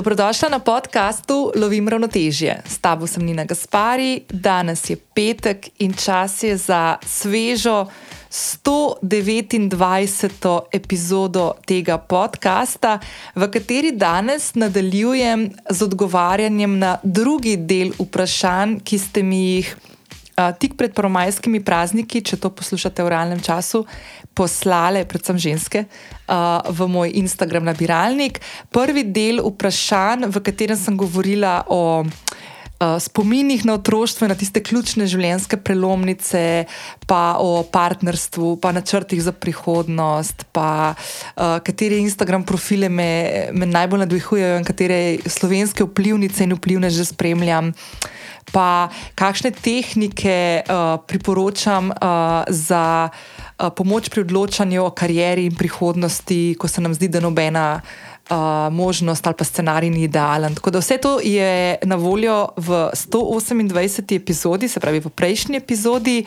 Dobrodošla na podkastu Lovim ravnotežje. S tabo sem Nina Gaspari, danes je petek in čas je za svežo 129. epizodo tega podcasta, v kateri danes nadaljujem z odgovarjanjem na drugi del vprašanj, ki ste mi jih tik pred prvomajskimi prazniki, če to poslušate v realnem času, poslale, predvsem ženske, v moj Instagram nabiralnik. Prvi del vprašanj, v katerem sem govorila o. Spominih na otroštvo, na tiste ključne življenjske prelomnice, pa o partnerstvu, pa načrtih za prihodnost, pa uh, katere Instagram profile me, me najbolj nadvihujejo in katere slovenske vplivnice in vplivne že spremljam. Uh, pa kakšne tehnike uh, priporočam uh, za uh, pomoč pri odločanju o karieri in prihodnosti, ko se nam zdi, da nobena. Uh, možnost ali pa scenarij ni idealen. Tako da vse to je na voljo v 128. epizodi, se pravi v prejšnji epizodi.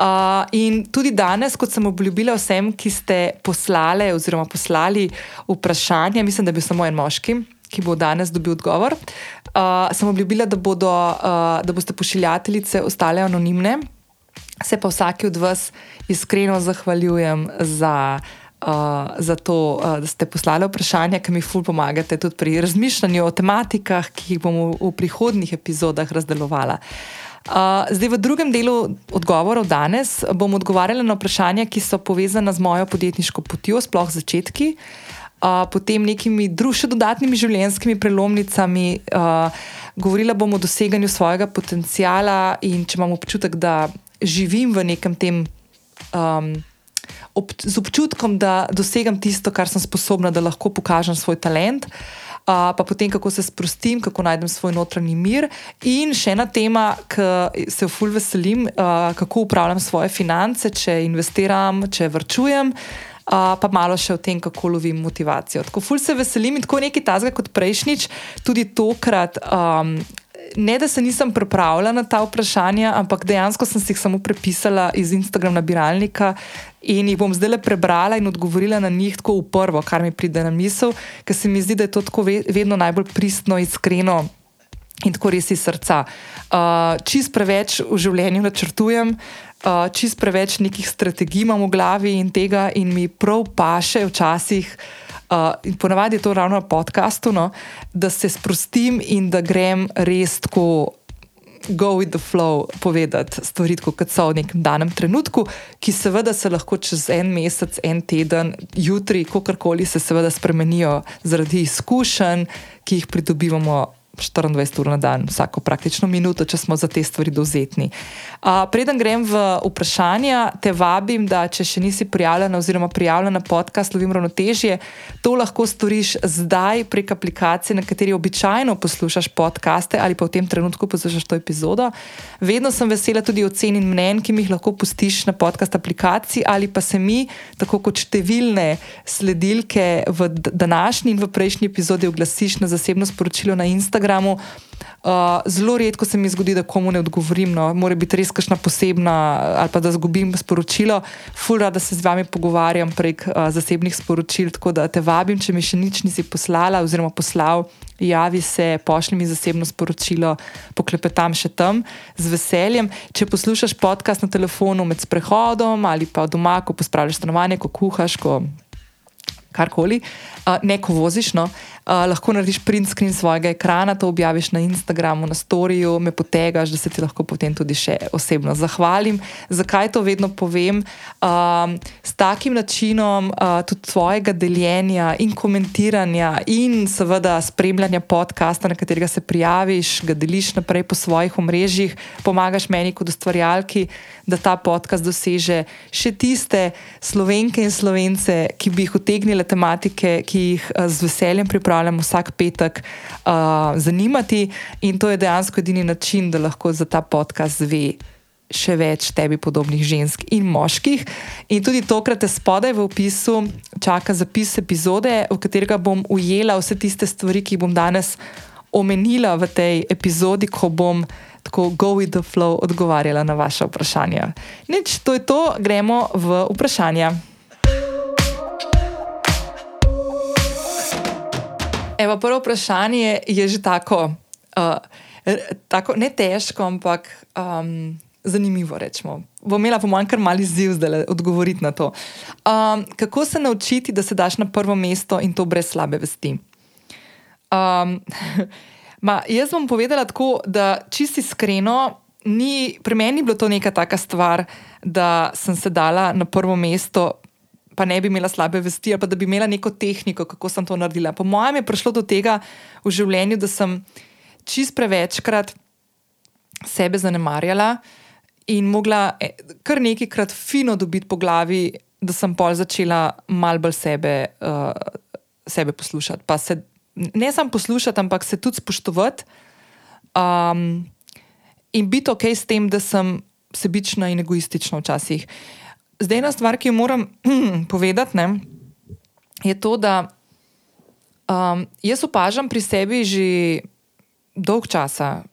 Uh, in tudi danes, kot sem obljubila vsem, ki ste poslali oziroma poslali vprašanje, mislim, da bi samo en moški ki bo danes dobil odgovor. Uh, sem obljubila, da, bodo, uh, da boste pošiljateljice ostale anonimne. Se pa vsaki od vas iskreno zahvaljujem za, uh, za to, uh, da ste poslali vprašanja, ki mi ful pomagate tudi pri razmišljanju o tematikah, ki jih bomo v prihodnih epizodah razdelovala. Uh, zdaj, v drugem delu odgovorov danes bom odgovarjala na vprašanja, ki so povezana z mojo podjetniško potjo, sploh začetki. Uh, potem nekimi drugimi, dodatnimi življenjskimi prelomnicami. Uh, govorila bom o doseganju svojega potenciala in če imam občutek, da živim v nekem tem. Um, ob, z občutkom, da dosegam tisto, kar sem sposobna, da lahko pokažem svoj talent. Uh, pa potem, kako se sprostim, kako najdem svoj notranji mir. In še ena tema, ki se jo fulj veselim, uh, kako upravljam svoje finance, če investiram, če vrčujem. Uh, pa malo še o tem, kako lovim motivacijo. Tako ful se veselim in tako nekaj tazga kot prejšnjič, tudi tokrat. Um, Ne, da se nisem pripravila na ta vprašanja, ampak dejansko sem si jih samo prepisala iz Instagram nabiralnika in jih bom zdaj le prebrala in odgovorila na njih tako v prvo, kar mi pride na misel, ker se mi zdi, da je to tako vedno najbolj pristno, iskreno in tako res iz srca. Uh, čist preveč v življenju načrtujem, uh, čist preveč nekih strategij imam v glavi in tega, in mi prav paše včasih. Uh, in ponavadi je to ravno na podkastu, no, da se sprostim in da grem res tako, go with the flow, povedati stvari, kot so v nekem danem trenutku, ki seveda se lahko čez en mesec, en teden, jutri, kakorkoli se seveda spremenijo zaradi izkušenj, ki jih pridobivamo 24 ur na dan, vsako praktično minuto, če smo za te stvari dovzetni. Uh, preden grem v vprašanja, te vabim, da če še nisi prijavljen oziroma prijavljen na podcast Lovim ravnotežje, to lahko storiš zdaj prek aplikacije, na kateri običajno poslušaš podcaste ali pa v tem trenutku poslušaš to epizodo. Vedno sem vesela tudi ocen in mnen, ki mi jih lahko pustiš na podcast aplikaciji ali pa se mi, tako kot številne sledilke v današnji in v prejšnji epizodi, oglasiš na zasebno sporočilo na Instagram. Instagramu. Uh, zelo redko se mi zgodi, da komu ne odgovorim, no, mora biti res kakšna posebna ali pa da zgubim sporočilo. Fura, da se z vami pogovarjam prek uh, zasebnih sporočil, tako da te vabim, če mi še nič nisi poslala oziroma poslal, javi se, pošlji mi zasebno sporočilo, poklepetam še tam z veseljem. Če poslušaš podcast na telefonu med sprehodom ali pa doma, ko pospravljaš stanovanje, ko kuhaš, ko karkoli, uh, ne ko voziš. No, uh, Uh, lahko narediš print screen svojega ekrana, to objaviš na Instagramu, na storju, me potegaš, da se ti lahko potem tudi še osebno zahvalim. Zakaj to vedno povem? Um, s takim načinom uh, tudi svojega deljenja in komentiranja, in seveda spremljanja podcasta, na katerega se prijaviš, ga deliš naprej po svojih omrežjih, pomagaš meni kot ustvarjalki, da ta podcast doseže še tiste slovenke in slovence, ki bi jih utegnile tematike, ki jih uh, z veseljem pripravljam vsak petek, uh, zanimati in to je dejansko edini način, da lahko za ta podcast zve. Še več tebi podobnih žensk in moških. In tudi tokrat je spodaj v opisu čaka zapis epizode, v katerega bom ujela vse tiste stvari, ki jih bom danes omenila v tej epizodi, ko bom tako go with the flow odgovarjala na vaše vprašanja. Nič, to je to, gremo v vprašanja. Evo, prvo vprašanje je že tako, uh, tako ne težko, ampak um, zanimivo. Rečemo. Bom imela, po mojem, kar mali ziv, da odgovoriti na to. Um, kako se naučiti, da se daš na prvo mesto in to brez slabe vesti? Um, ma, jaz bom povedala tako, da čisti iskreno, ni, pri meni je bilo to neka taka stvar, da sem se dala na prvo mesto. Pa ne bi imela slabe vesti, ali pa da bi imela neko tehniko, kako sem to naredila. Po mojem je prišlo do tega v življenju, da sem čist prevečkrat sebe zanemarjala in mogla eh, kar nekajkrat fino dobiti po glavi, da sem pol začela mal bolj sebe, uh, sebe poslušati. Pa se ne samo poslušati, ampak se tudi spoštovati. Um, in biti ok s tem, da sem sebična in egoistična včasih. Zdaj, ena stvar, ki jo moram povedati, ne, je to, da um, jaz opažam pri sebi že dolg časa,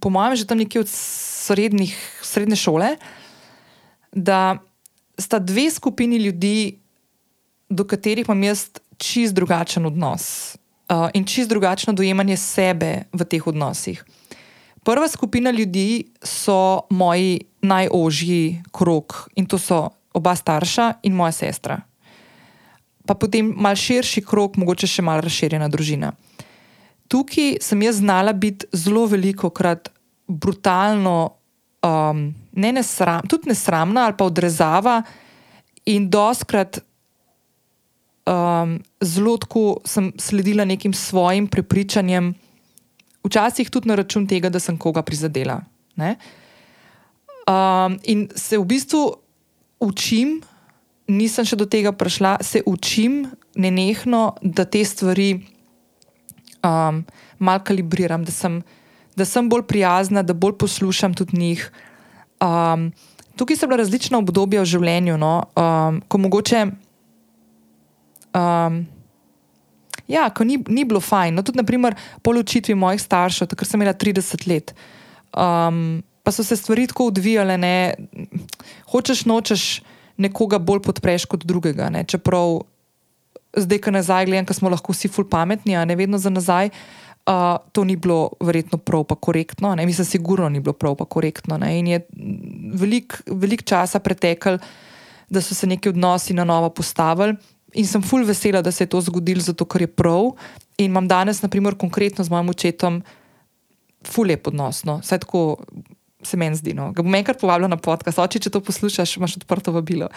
po mojem, že tam nekje od srednjih, srednje šole, da sta dve skupini ljudi, do katerih imam jaz čist drugačen odnos uh, in čist drugačno dojemanje sebe v teh odnosih. Prva skupina ljudi so moji najožji krok in to so oba starša in moja sestra. Pa potem mal širši krok, mogoče še mal razširjena družina tukaj sem jaz znala biti zelo veliko krat brutalno, um, ne nesram, tudi nesramna ali pa odrezava, in doskrat um, zelo tako sem sledila nekim svojim prepričanjem, včasih tudi na račun tega, da sem koga prizadela. Um, in se v bistvu učim, nisem še do tega prišla, se učim nenehno, da te stvari um, malo kalibriram, da sem, da sem bolj prijazna, da bolj poslušam tudi njih. Um, tukaj so bila različna obdobja v življenju, no, um, ko mogoče. Um, ja, ko ni, ni bilo fajn. No, tudi, naprimer, po ločitvi mojih staršev, takrat sem imela 30 let. Um, pa so se stvari tako odvijale, ne, hočeš, nočeš nekoga bolj podpreš kot drugega. Ne, čeprav zdaj, ko nazaj gledam, ko smo lahko vsi ful pametni, a ne vedno za nazaj. Uh, to ni bilo verjetno prav, pa korektno, ne? mislim, sigurno ni bilo prav, pa korektno. Ne? In je veliko velik časa pretekel, da so se neki odnosi na novo postavili. In sem ful vesela, da se je to zgodilo, zato ker je prav. In imam danes, naprimer, konkretno z mojim očetom, ful lep odnos. No? Saj tako se meni zdi. No? Ga bom enkrat povabila na podcast, oče, če to poslušaš, imaš odprto vabilo.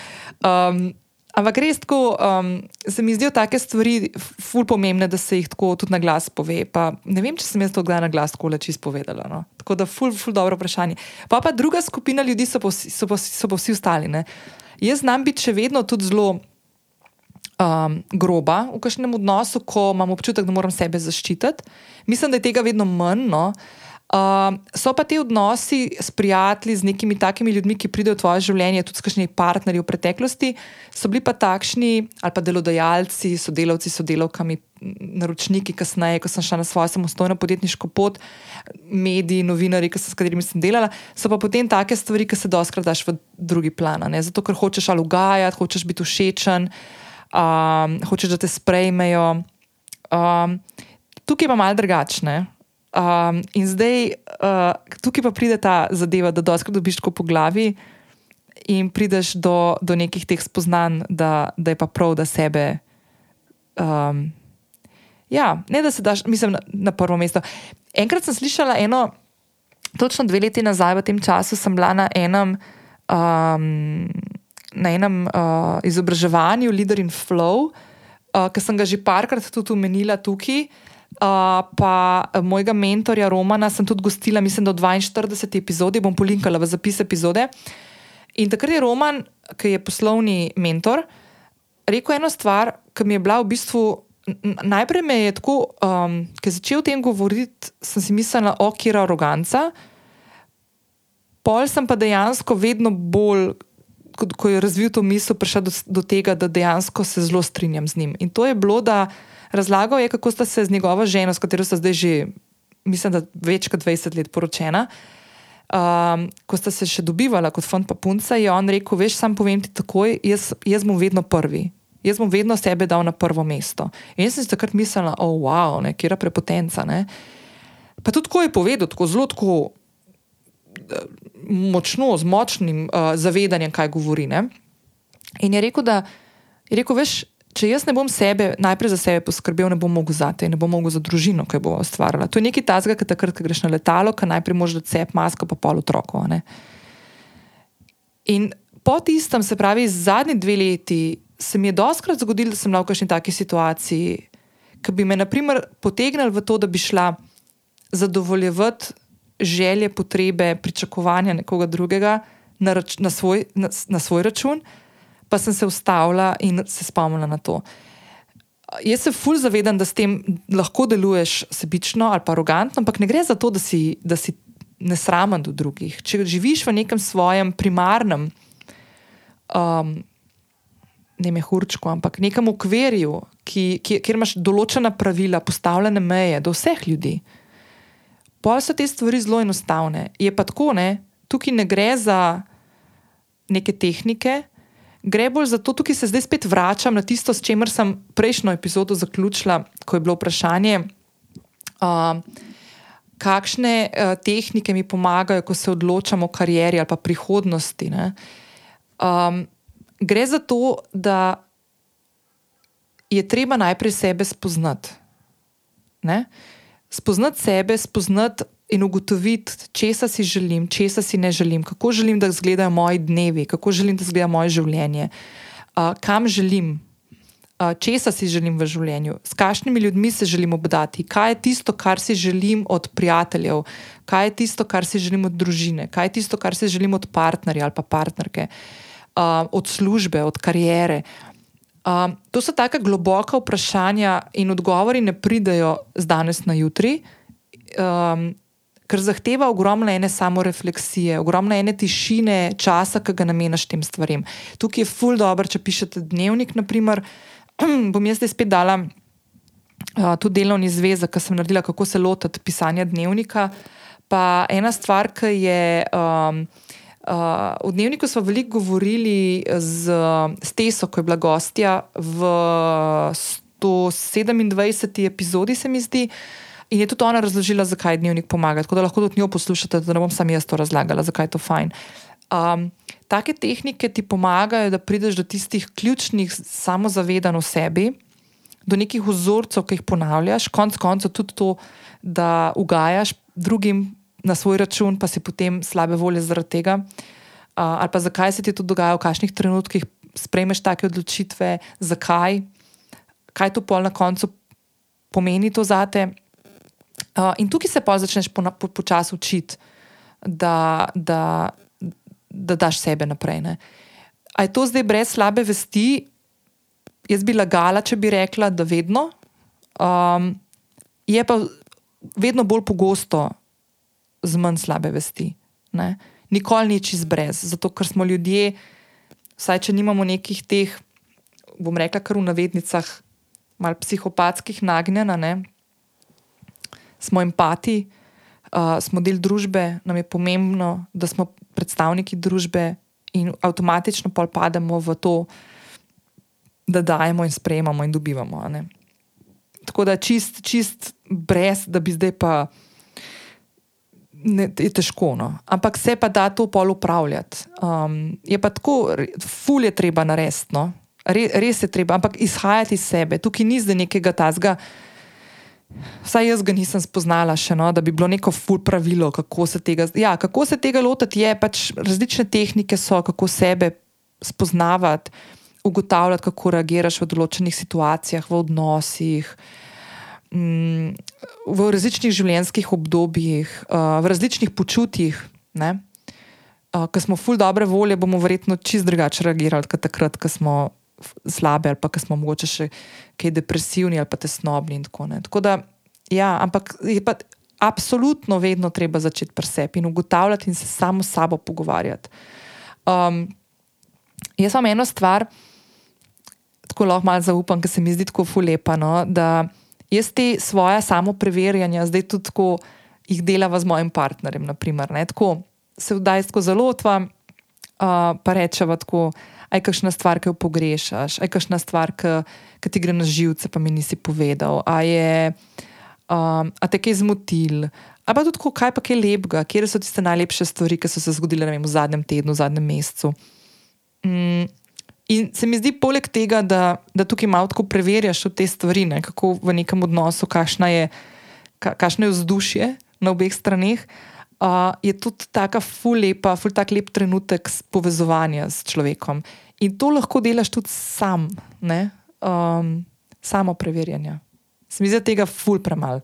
Um, Ampak res tako, um, se mi zdijo take stvari, ful pomembne, da se jih tako tudi na glas pove. Pa ne vem, če sem jaz to kdaj na glas tako leči izpovedala. No? Tako da, ful, ful, dobro vprašanje. Pa pa druga skupina ljudi so pa, so pa, so pa vsi ostali. Ne? Jaz znam biti še vedno tudi zelo um, groba v kažem odnosu, ko imam občutek, da moram sebe zaščititi. Mislim, da je tega vedno manj. No? Uh, so pa ti odnosi s prijatelji, z nekimi takimi ljudmi, ki pridejo v tvoje življenje, tudi s kakšnimi partnerji v preteklosti, so bili pa takšni, ali pa delodajalci, sodelavci, sodelavkami, naročniki, kasneje, ko sem šla na svojo samostojno podjetniško pot, mediji, novinari, s katerimi sem delala, so pa potem take stvari, ki se doskrat daš v drugi plan. Ne? Zato, ker hočeš ali ugajati, hočeš biti všečen, um, hočeš, da te sprejmejo. Um, tukaj pa malo drugačne. Um, in zdaj, uh, tukaj pa pride ta zadeva, da doskrat dobiš tako po glavi in prideš do, do nekih teh spoznanj, da, da je pa prav, da sebe. Um, ja, ne da se daš, mislim, na, na prvo mesto. Enkrat sem slišala eno, točno dve leti nazaj, v tem času sem bila na enem, um, na enem uh, izobraževanju, Leader in Flow, uh, ki sem ga že parkrat tudi omenila tukaj. Uh, pa mojega mentorja Romana sem tudi gostila, mislim, v 42 epizodi, bom polinkala v zapis epizode. In takrat je Roman, ki je poslovni mentor, rekel eno stvar, ki mi je bila v bistvu. Najprej me je tako, um, ki je začel o tem govoriti, sem si mislila, okira aroganca. Pol sem pa dejansko vedno bolj, ko, ko je razvil to misel, prišel do, do tega, da dejansko se zelo strinjam z njim. In to je bilo, da razlagal je, kako sta se z njegovo ženo, s katero sta zdaj že, mislim, da več kot 20 let poročena. Um, ko sta se še dobivala kot fant pa punca, je on rekel: Veš, sam povem ti takoj, jaz, jaz bom vedno prvi. Jaz bom vedno sebe dal na prvo mesto. In jaz sem si takrat mislila, oh, wow, kje je prepotenca. Ne? Pa tudi tako je povedal, tako zelo tako močno, z močnim uh, zavedanjem, kaj govori. Ne? In je rekel, da je rekel, veš, če jaz ne bom sebe, najprej za sebe poskrbel, ne bom mogel za te, ne bom mogel za družino, ki bo ustvarjala. To je nekaj tazga, ki takrat, ko greš na letalo, ki najprej moraš da cep masko, pa pol otrokov. In po tistem, se pravi, zadnji dve leti, se mi je doskrat zgodilo, da sem bila v kakšni taki situaciji, ki bi me, naprimer, potegnili v to, da bi šla zadovoljevati želje, potrebe, pričakovanja nekoga drugega na, rač, na, svoj, na, na svoj račun pa sem se ustavila in se spomnila na to. Jaz se fulj zavedam, da s tem lahko deluješ sebično ali pa arogantno, ampak ne gre za to, da si, da si nesramen do drugih. Če živiš v nekem svojem primarnem, um, ne mehurčku, ampak nekem okvirju, ki, ki, kjer imaš določena pravila, postavljene meje do vseh ljudi, pa so te stvari zelo enostavne. Je pa tako, ne? tukaj ne gre za neke tehnike gre bolj za to, tukaj se zdaj spet vračam na tisto, s čimer sem prejšnjo epizodo zaključila, ko je bilo vprašanje, uh, kakšne uh, tehnike mi pomagajo, ko se odločamo o karieri ali pa prihodnosti. Um, gre za to, da je treba najprej sebe spoznati. Ne? Spoznati sebe, spoznati in ugotoviti, česa si želim, česa si ne želim, kako želim, da izgledajo moji dnevi, kako želim, da izgleda moje življenje, uh, kam želim, uh, česa si želim v življenju, s kakšnimi ljudmi se želim obdati, kaj je tisto, kar si želim od prijateljev, kaj je tisto, kar si želim od družine, kaj je tisto, kar si želim od partnerja ali pa partnerke, uh, od službe, od karijere. Um, to so tako globoka vprašanja, in odgovori ne pridejo z danes na jutri. Um, ker zahteva ogromno ene samorefleksije, ogromno ene tišine, časa, ki ga namenaš tem stvarem. Tukaj je ful dobro, če pišete dnevnik, naprimer, bom jaz zdaj spet dala uh, tudi delovni zvezek, ki sem naredila, kako se lotiti pisanja dnevnika. Pa ena stvar, ki je. Um, Uh, v dnevniku smo veliko govorili z, z Teso, ko je bila gostja v 127. epizodi, se mi zdi. In je tudi ona razložila, zakaj dnevnik pomaga. Tako da lahko tudi njo poslušate, da ne bom sam jaz to razlagala, zakaj je to fajn. Um, take tehnike ti pomagajo, da prideš do tistih ključnih samozavedanj o sebi, do nekih vzorcev, ki jih ponavljaš, konec koncev tudi to, da ugajaš drugim na svoj račun, pa si potem slabe volje zaradi tega. Uh, ali pa zakaj se ti to dogaja, v kakšnih trenutkih sprejmeš take odločitve, zakaj, kaj to pol na koncu pomeni to zate. Uh, in tukaj se pa začneš počasi po, po učiti, da, da, da daš sebe naprej. Ne? A je to zdaj brez slabe vesti? Jaz bi lagala, če bi rekla, da vedno. Um, je pa vedno bolj pogosto z manj slabe vesti. Ne? Nikoli ni čez brez, zato ker smo ljudje, vsaj če nimamo nekih teh, bom rekla, kar v navednicah, malo psihopatskih nagnjenj smo empati, uh, smo del družbe, nam je pomembno, da smo predstavniki družbe in avtomatično pa pademo v to, da dajemo in sprejemamo in dobivamo. Tako da čist, čist brez, da bi zdaj pa. Ne, je težko, no. ampak se pa da to pol upravljati. Um, je pa tako, ful je treba narediti, no. Re, res je treba, ampak izhajati iz sebe. Tukaj ni zdaj nekega tazga, Vsaj jaz ga nisem spoznala še, no, da bi bilo neko ful pravilo, kako se tega, ja, kako se tega lotiti. Je pač različne tehnike, so, kako sebe spoznavati, ugotavljati, kako reagiraš v določenih situacijah, v odnosih, mm, v različnih življenjskih obdobjih, uh, v različnih počutjih. Uh, ko smo ful dobre volje, bomo verjetno čist drugače reagirali, kot takrat, ko smo slabe, ali pa ki smo morda še kaj depresivni ali pa tesnobni. Tako, tako da, ja, ampak je pa absolutno vedno treba začeti pri sebi in ugotavljati in se samo s sabo pogovarjati. Um, jaz imam eno stvar, tako lahko malo zaupam, ker se mi zdi tako fulepa. No, da jaz te svoje samo preverjanja zdaj tudi tako jih delava z mojim partnerjem. Naprimer, tako, se vdaj tako zelo otvam. uh, pa rečeva tako, aj kakšna stvar, ki jo pogrešaš, aj kakšna stvar, ki ti gre na živce, pa mi nisi povedal, a je um, a te kaj zmotil. Ampak tudi, kaj pa je lepega, kje so tiste najlepše stvari, ki so se zgodile vem, v zadnjem tednu, v zadnjem mesecu. Mm, in se mi zdi, poleg tega, da, da tukaj malo tako preverjaš te stvari, ne, kako v nekem odnosu, kakšno je, ka, je vzdušje na obeh straneh uh, je tudi tako ful lepa, ful tak lep trenutek povezovanja s človekom. In to lahko delaš tudi sam, um, samo preverjanje. Se mi zdi tega ful premalo.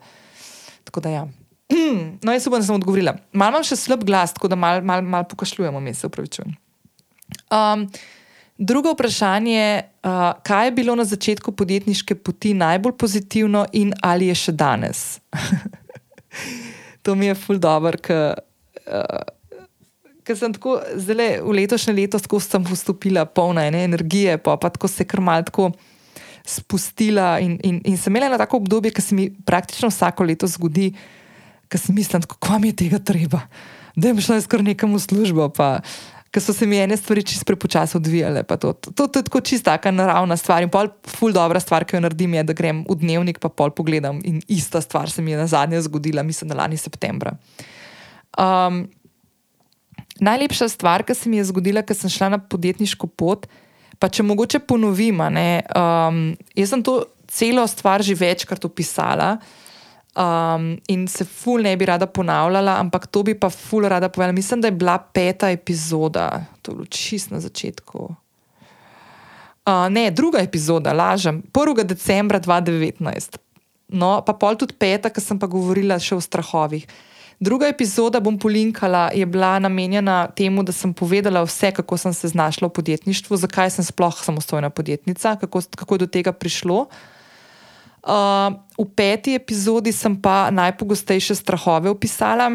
Tako da ja. No, jaz upam, da sem odgovorila. Mal imam še slab glas, tako da malo mal, mal pokašljujemo, mi se upravičujem. Um, drugo vprašanje, uh, kaj je bilo na začetku podjetniške poti najbolj pozitivno in ali je še danes? to mi je ful dobr, ker uh, sem tako zelo v letošnje leto sem vstopila polna ene energije, pa, pa tako se kar mal tako spustila in, in, in sem imela tako obdobje, ki se mi praktično vsako leto zgodi, ker si mislim, kako mi je tega treba, da je šla skoro nekam v službo. Pa, Ker so se mi ene stvari čisto prepočasno odvijale. To, to, to, to je tako čista, naravna stvar. In pol, ful dobra stvar, ki jo naredim, je, da grem v dnevnik, pa pol pogledam. In ista stvar se mi je na zadnje zgodila, mislim, na lani septembra. Um, najlepša stvar, ki se mi je zgodila, ker sem šla na podjetniško pot, pa če mogoče ponovim, um, jaz sem to celo stvar že večkrat opisala. Um, in se ful ne bi rada ponavljala, ampak to bi pa ful rada povedala. Mislim, da je bila peta epizoda, to je bilo čist na začetku. Uh, ne, druga epizoda, lažem, 1. decembra 2019. No, pa pol tudi peta, ker sem pa govorila še o strahovih. Druga epizoda, bom polinkala, je bila namenjena temu, da sem povedala vse, kako sem se znašla v podjetništvu, zakaj sem sploh samostojna podjetnica, kako, kako je do tega prišlo. Uh, v peti epizodi sem pa najpogostejše strahove opisala,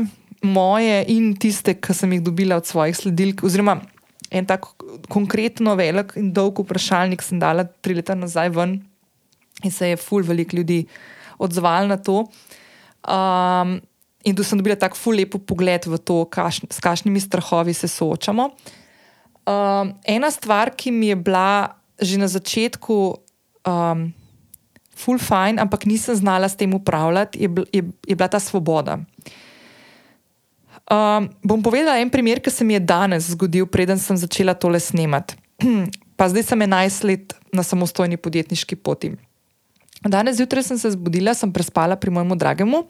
moje in tiste, ki sem jih dobila od svojih sledilk. Oziroma, en tak konkretno velik in dolg vprašalnik sem dala tri leta nazaj ven in se je ful velik ljudi odzval na to. Um, In tu sem dobila tako ful lepo pogled v to, kaš, s kakšnimi strahovi se soočamo. Um, ena stvar, ki mi je bila že na začetku um, ful fajn, ampak nisem znala s tem upravljati, je, je, je bila ta svoboda. Um, bom povedala en primer, ki se mi je danes zgodil, preden sem začela tole snemati. pa zdaj sem 11 let na samostojni podjetniški poti. Danes zjutraj sem se zbudila, sem prespala pri mojemu dragemu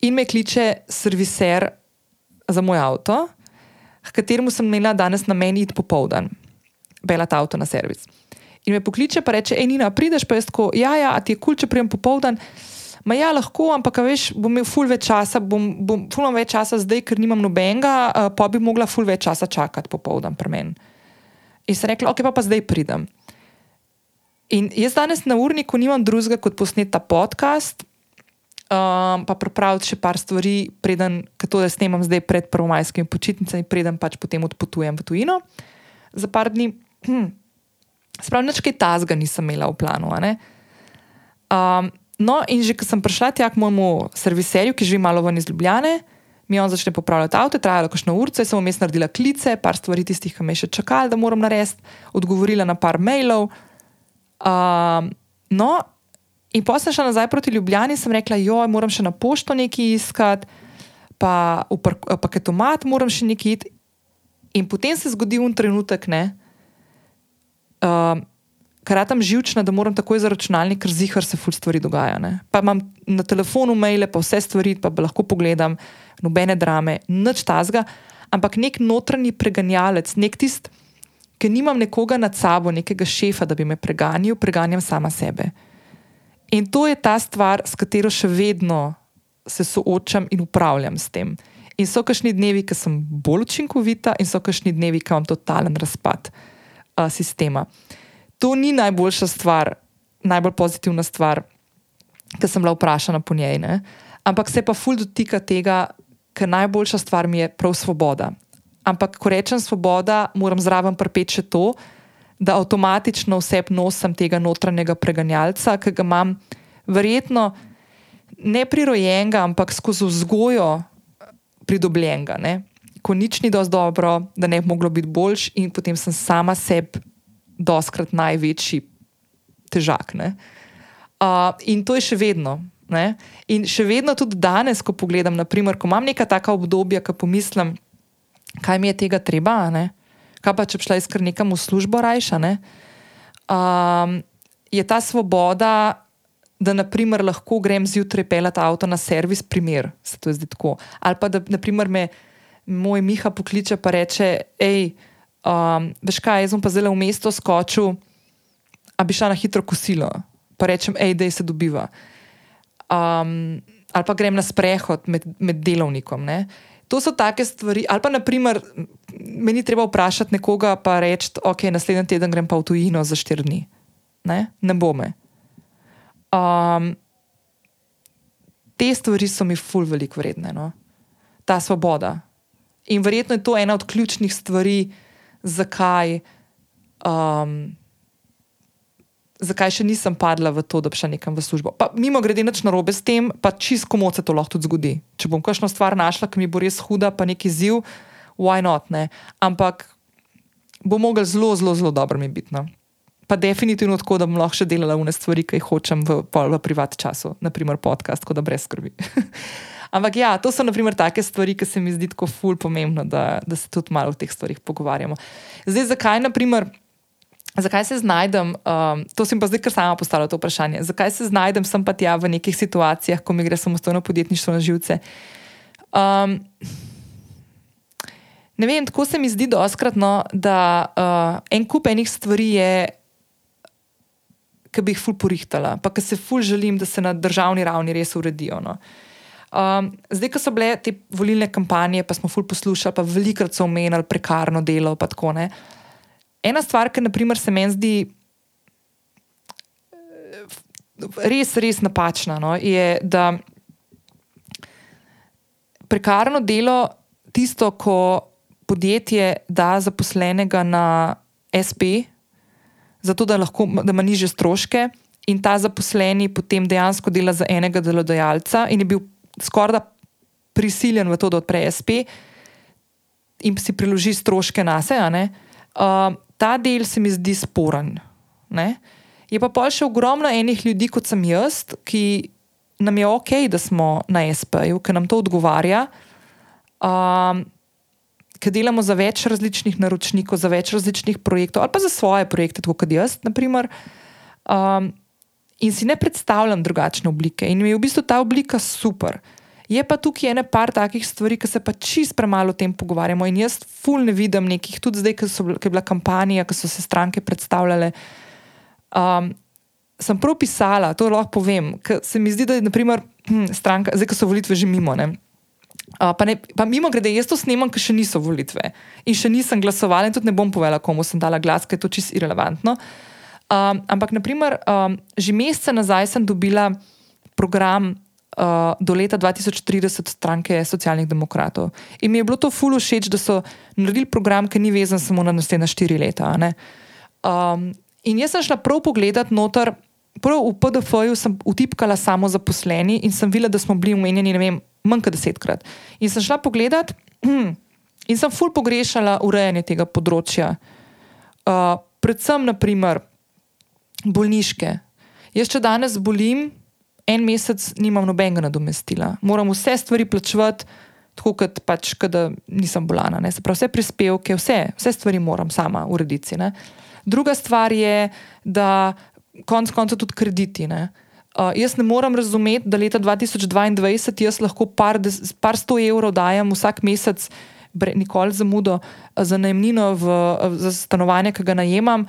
in me kliče serviser za moj avto, k kateremu sem imela danes na meni iti popoldan, pelati avto na servis. In me pokliče, pa reče: Enina, prideš pa jaz tako, ja, ja, ti je kul, če prijem popoldan. Ma ja, lahko, ampak veš, bom imel ful več časa, bom, bom ful več časa zdaj, ker nimam nobenega, uh, pa bi mogla ful več časa čakati popoldan pri meni. In sem rekla, ok, pa, pa zdaj pridem. In jaz danes na urniku nimam drugega kot posneti ta podcast, um, pa pripraviti še par stvari, preden to, da snemam zdaj pred prvomajskimi počitnicami, preden pač potem odpotujem v tujino za par dni. Hm. Spravno, nič kaj tazga nisem imela v planu. Um, no, in že ko sem prišla tja k mojemu serviserju, ki živi malo ven iz Ljubljane, mi on začne popravljati avto, trajalo kakšno urce, sem vmes naredila klice, par stvari tistih, ki me še čakali, da moram narediti, odgovorila na par mailov. Um, no, In potem sem šla nazaj proti Ljubljani in sem rekla, joj, moram še na pošto nekaj iskati, pa v paketomat moram še nekaj iti. In potem se zgodi un trenutek, ne, uh, ker tam živčna, da moram takoj za računalnik, ker zihar se ful stvari dogaja. Ne. Pa imam na telefonu maile, pa vse stvari, pa lahko pogledam, nobene drame, nič tazga, ampak nek notranji preganjalec, nek tist, ki nimam nekoga nad sabo, nekega šefa, da bi me preganjal, preganjam sama sebe. In to je ta stvar, s katero še vedno se soočam in upravljam s tem. In so kašni dnevi, ki sem bolj učinkovita, in so kašni dnevi, ki imam totalen razpad uh, sistema. To ni najboljša stvar, najbolj pozitivna stvar, ki sem bila vprašana po njej. Ne? Ampak se pa ful dotika tega, ker najboljša stvar mi je prav svoboda. Ampak, ko rečem svoboda, moram zraven pripeti še to, da avtomatično vse nosim tega notranjega preganjalca, ki ga imam verjetno ne prirojenega, ampak skozi vzgojo pridobljenega. Ne? Ko nič ni dovolj dobro, da ne bi moglo biti boljš, in potem sem sama sebi doskrat največji težak. Uh, in to je še vedno. Ne? In še vedno tudi danes, ko pogledam, naprimer, ko imam neka taka obdobja, ko pomislim, kaj mi je tega treba, ne? kaj pa če bi šla iskati nekam v službo rajša. Um, je ta svoboda, da naprimer, lahko grem zjutraj pelati avto na servis, primer, se to zdi tako. Ali pa da naprimer, me moj Miha pokliče in reče: hej, um, veš kaj, jaz sem pa zelo v mesto skočil, a bi šla na hitro kosilo. Pa rečem, hej, da se dobiva. Um, ali pa grem na sprehod med, med delovnikom. Ne? To so take stvari. Ali pa, naprimer, meni treba vprašati nekoga, pa reči, ok, naslednji teden grem pa v tujino za štiri dni. Ne, ne bo me. Um, te stvari so mi ful veliko vredne, no? ta svoboda. In verjetno je to ena od ključnih stvari, zakaj, um, zakaj še nisem padla v to, da bi šla nekam v službo. Pa, mimo grede, nič narobe s tem, pa čisto komu se to lahko tudi zgodi. Če bom kakšno stvar našla, ki mi bo res huda, pa neki ziv, why not? Ne? Ampak bo mogel zelo, zelo, zelo dobro mi biti. No? Pa definitivno tako, da bom lahko še delala v ne stvari, ki jih hočem v, v privat času, naprimer podcast, tako da brez skrbi. Ampak ja, to so naprimer take stvari, ki se mi zdi tako ful pomembno, da, da se tudi malo o teh stvarih pogovarjamo. Zdaj, zakaj, naprimer, zakaj se znajdem, um, to sem pa zdaj kar sama postavila to vprašanje, zakaj se znajdem sem pa tja v nekih situacijah, ko mi gre samostojno podjetništvo na živce. Um, ne vem, tako se mi zdi doskratno, da uh, en kup enih stvari je. Ki bi jih ful porihtala, pa ki se ful želim, da se na državni ravni res uredijo. No. Uh, Um, zdaj, ko so bile te volilne kampanje, pa smo ful poslušali, pa velikrat so omenjali prekarno delo. Tako, Ena stvar, ki naprimer, se meni zdi res, res napačna, no, je, da prekarno delo, tisto, ko podjetje da zaposlenega na SP, zato da, lahko, da ima niže stroške. In ta zaposleni potem dejansko dela za enega delodajalca, in je bil skoraj prisiljen v to, da odpre SP in si priloži stroške na sebe. Uh, ta del se mi zdi sporen. Ne? Je pa pa še ogromno enih ljudi, kot sem jaz, ki nam je ok, da smo na SP-ju, ker nam to odgovarja. Um, Ker delamo za več različnih naročnikov, za več različnih projektov, ali pa za svoje projekte, kot jaz, naprimer. Um, in si ne predstavljam drugačne oblike. In mi je v bistvu ta oblika super. Je pa tukaj ene par takih stvari, ki se pa čist premalo o tem pogovarjamo. In jaz ful ne vidim nekih, tudi zdaj, ko je bila kampanja, ko so se stranke predstavljale. Um, sem prav pisala, to lahko povem, ker se mi zdi, da je naprimer, hm, stranka, zdaj, ko so volitve že mimo. Ne, Uh, pa, ne, pa mimo grede, jaz to snemam, ker še niso volitve in še nisem glasovala, in tudi ne bom povedala, komu sem dala glas, ker je to čisto irrelevantno. Uh, Um, ampak, naprimer, um, že mesece nazaj sem dobila program uh, do leta 2030 stranke socialnih demokratov. In mi je bilo to fully všeč, da so naredili program, ki ni vezan samo na naslednja štiri leta. Um, in jaz sem šla prav pogledat noter. Prav v PDF-ju sem utipkala samo zaposleni in sem videla, da smo bili umenjeni, ne vem, manj kot desetkrat. In sem šla pogledat in sem ful pogrešala urejanje tega področja. Uh, predvsem, naprimer, bolniške. Jaz, če danes bolim, en mesec nimam nobenega nadomestila. Moram vse stvari plačevati, tako kot pač, da nisem bolana. Ne? Se pravi, vse prispevke, vse, vse stvari moram sama urediti. Ne? Druga stvar je, da konec koncev tudi krediti. Ne? Uh, jaz ne morem razumeti, da leta 2022 jaz lahko par, des, par sto evrov dajem vsak mesec, bre, nikoli zamudo, za najemnino v, za stanovanje, ki ga najemam,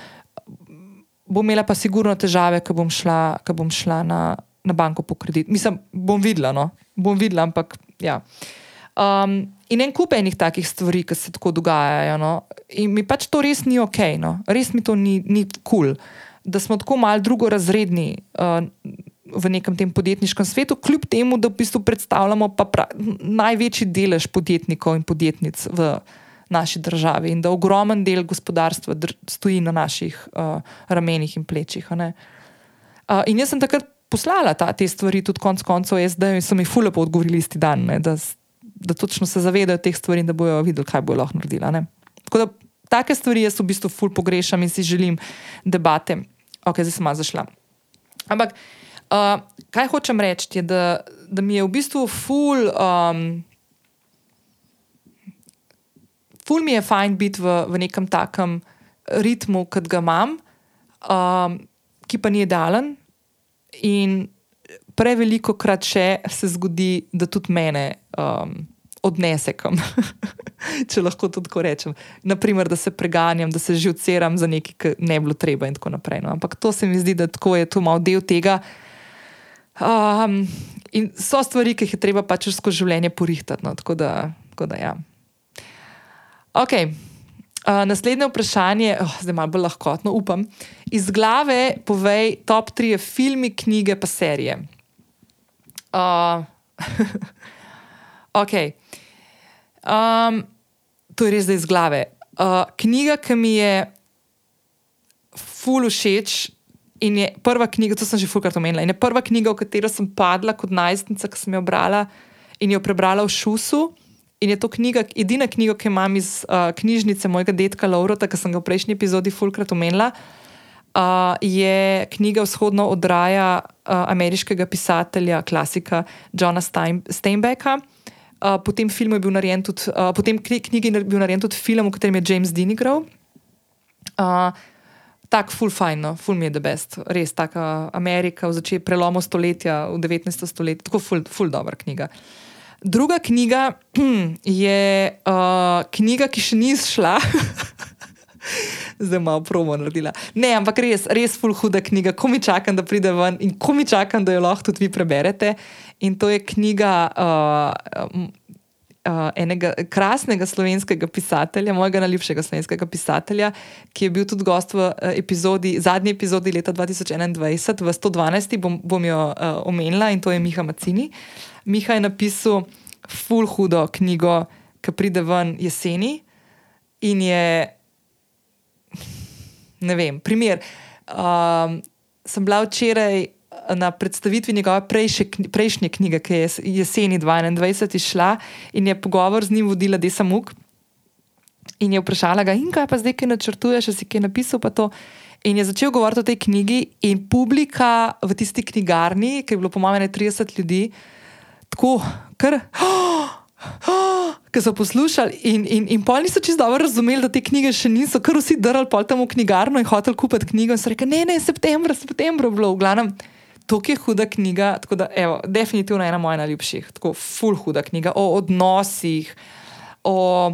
bom imela pa sigurno težave, ko bom šla, ko bom šla na, na banko po kredit. Mislim, bom videla, no? bom videla, ampak ja. Um, in en kup enih takih stvari, ki se tako dogajajo. No? In mi pač to res ni ok, no? res mi to ni kul, cool, da smo tako malo drugorazredni uh, v nekem tem podjetniškem svetu, kljub temu, da v bistvu predstavljamo pa pra, največji delež podjetnikov in podjetnic v naši državi in da ogromen del gospodarstva stoji na naših uh, ramenih in plečih. Uh, in jaz sem takrat poslala ta, te stvari, tudi konec koncev, in so mi fulje odgovorili isti dan, ne, da, da točno se zavedajo teh stvari in da bojo videli, kaj bojo lahko naredili. ne. Tako da take stvari jaz v bistvu ful pogrešam in si želim debate. Ok, zdaj sem zašla. Ampak, uh, kaj hočem reči, je, da, da mi je v bistvu ful. Um, ful mi je fajn biti v, v nekem takem ritmu, kot ga imam, um, ki pa ni idealen. In preveliko krat še se zgodi, da tudi mene um, odnese kam. Če lahko to tako rečem. Naprimer, da se preganjam, da se že odseram za nekaj, kar ne bi bilo treba, in tako naprej. No. Ampak to se mi zdi, da tako je to malo del tega. Um, in so stvari, ki jih je treba pač skozi življenje porihtati. No. Tako da, tako da ja. Ok. Uh, naslednje vprašanje, oh, zdaj malo bolj lahkotno, upam. Iz glave povej top tri filme, knjige, pa serije. Uh, ok. Um, to je res zdaj iz glave. Uh, knjiga, ki mi je ful všeč. In je prva knjiga, to sem že fulkrat omenila, in je prva knjiga, v katero sem padla kot najstnica, ki sem jo brala in jo prebrala v Šusu. In je to knjiga, edina knjiga, ki imam iz uh, knjižnice mojega detka Laurota, ki sem ga v prejšnji epizodi fulkrat omenila. Uh, je knjiga Vzhodno odraja uh, ameriškega pisatelja, klasika Johna Stein Steinbecka. Uh, po tem filmu je bil narejen tudi, uh, po tem knjigi je bil narejen tudi film, v katerem je James Dean igral. Uh, tako full fajn, no, full mi je the best, res taka Amerika v začetku prelomu stoletja, v 19. stoletju, tako full, full dobra knjiga. Druga knjiga je uh, knjiga, ki še ni izšla. Zdaj malo promo naredila. Ne, ampak res, res full huda knjiga, ko mi čakam, da pride ven in ko mi čakam, da jo lahko tudi vi preberete. In to je knjiga uh, uh, enega krasnega slovenskega pisatelja, mojega najljubšega slovenskega pisatelja, ki je bil tudi gost v uh, epizodi, zadnji epizodi leta 2021, v 112. bom, bom jo uh, omenila in to je Miha Macini. Miha je napisal full hudo knjigo, ki pride ven jeseni in je. Ne vem, primer. Um, sem bila včeraj na predstavitvi njegove prejše, prejšnje knjige, ki je jeseni 2021 išla in je pogovor z njim vodila Desa Muk. In je vprašala ga, in kaj pa zdaj, ki načrtuješ, si kaj napisal. In je začel govoriti o tej knjigi, in publika v tisti knjigarni, ki je bilo po mojem 30 ljudi, tako, kar. Oh, oh, ki so poslušali, in, in, in pol niso čisto dobro razumeli, da te knjige še niso, kar vsi drali pol tam v knjigarno in hoteli kupiti knjigo. In so rekli, ne, ne, septembra, septembra, bilo v glavnem to je huda knjiga, tako da, evo, definitivno ena moja najljubših, tako full huda knjiga o odnosih, o,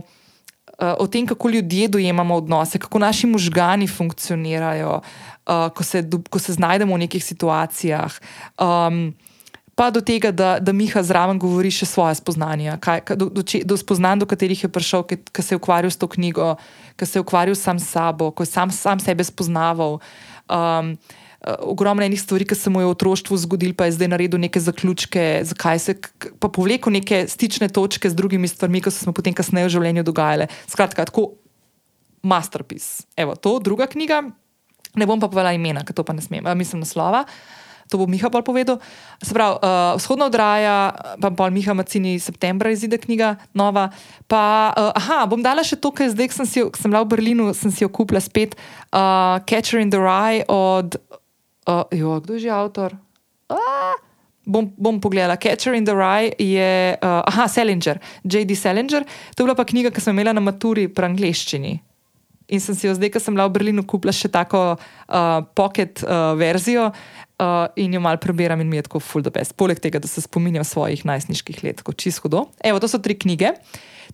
eh, o tem, kako ljudje dojemamo odnose, kako naši možgani funkcionirajo, uh, ko, se, ko se znajdemo v nekih situacijah. Um, Pa do tega, da, da Miha zraven govori še svoje spoznanja, kaj, do, do, do spoznanj, do katerih je prišel, ki se je ukvarjal s to knjigo, ki se je ukvarjal sam s sabo, ko je sam, sam sebe spoznaval. Um, uh, ogromno enih stvari, ki se mu je v otroštvu zgodil, pa je zdaj naredil neke zaključke, zakaj se pa povlekel neke stične točke z drugimi stvarmi, ki so se mu potem kasneje v življenju dogajale. Skratka, tako masterpiece. Evo, to druga knjiga, ne bom pa povedala imena, ker to pa ne smem, mislim naslova. To bo Miha bolj povedal. Se pravi, uh, vzhodna odraja, pa pol Miha Macini, septembra izide knjiga nova. Pa, uh, aha, bom dala še to, kar zdaj sem, si, sem bila v Berlinu, sem si jo kupila spet, uh, Catcher in the Rye od Uh, jo, kdo je že avtor? Uh, bom, bom pogledala. Catcher in the Rye je, uh, aha, Salinger, J.D. Salinger. To je bila pa knjiga, ki sem imela na maturi po angliščini. In sem si jo zdaj, ko sem bila v Berlinu, kupila še tako uh, pocket uh, verzijo uh, in jo malo prebiram in mi je tako full the best. Poleg tega, da se spominjam svojih najstniških let, kot čisto hudo. Evo, to so tri knjige.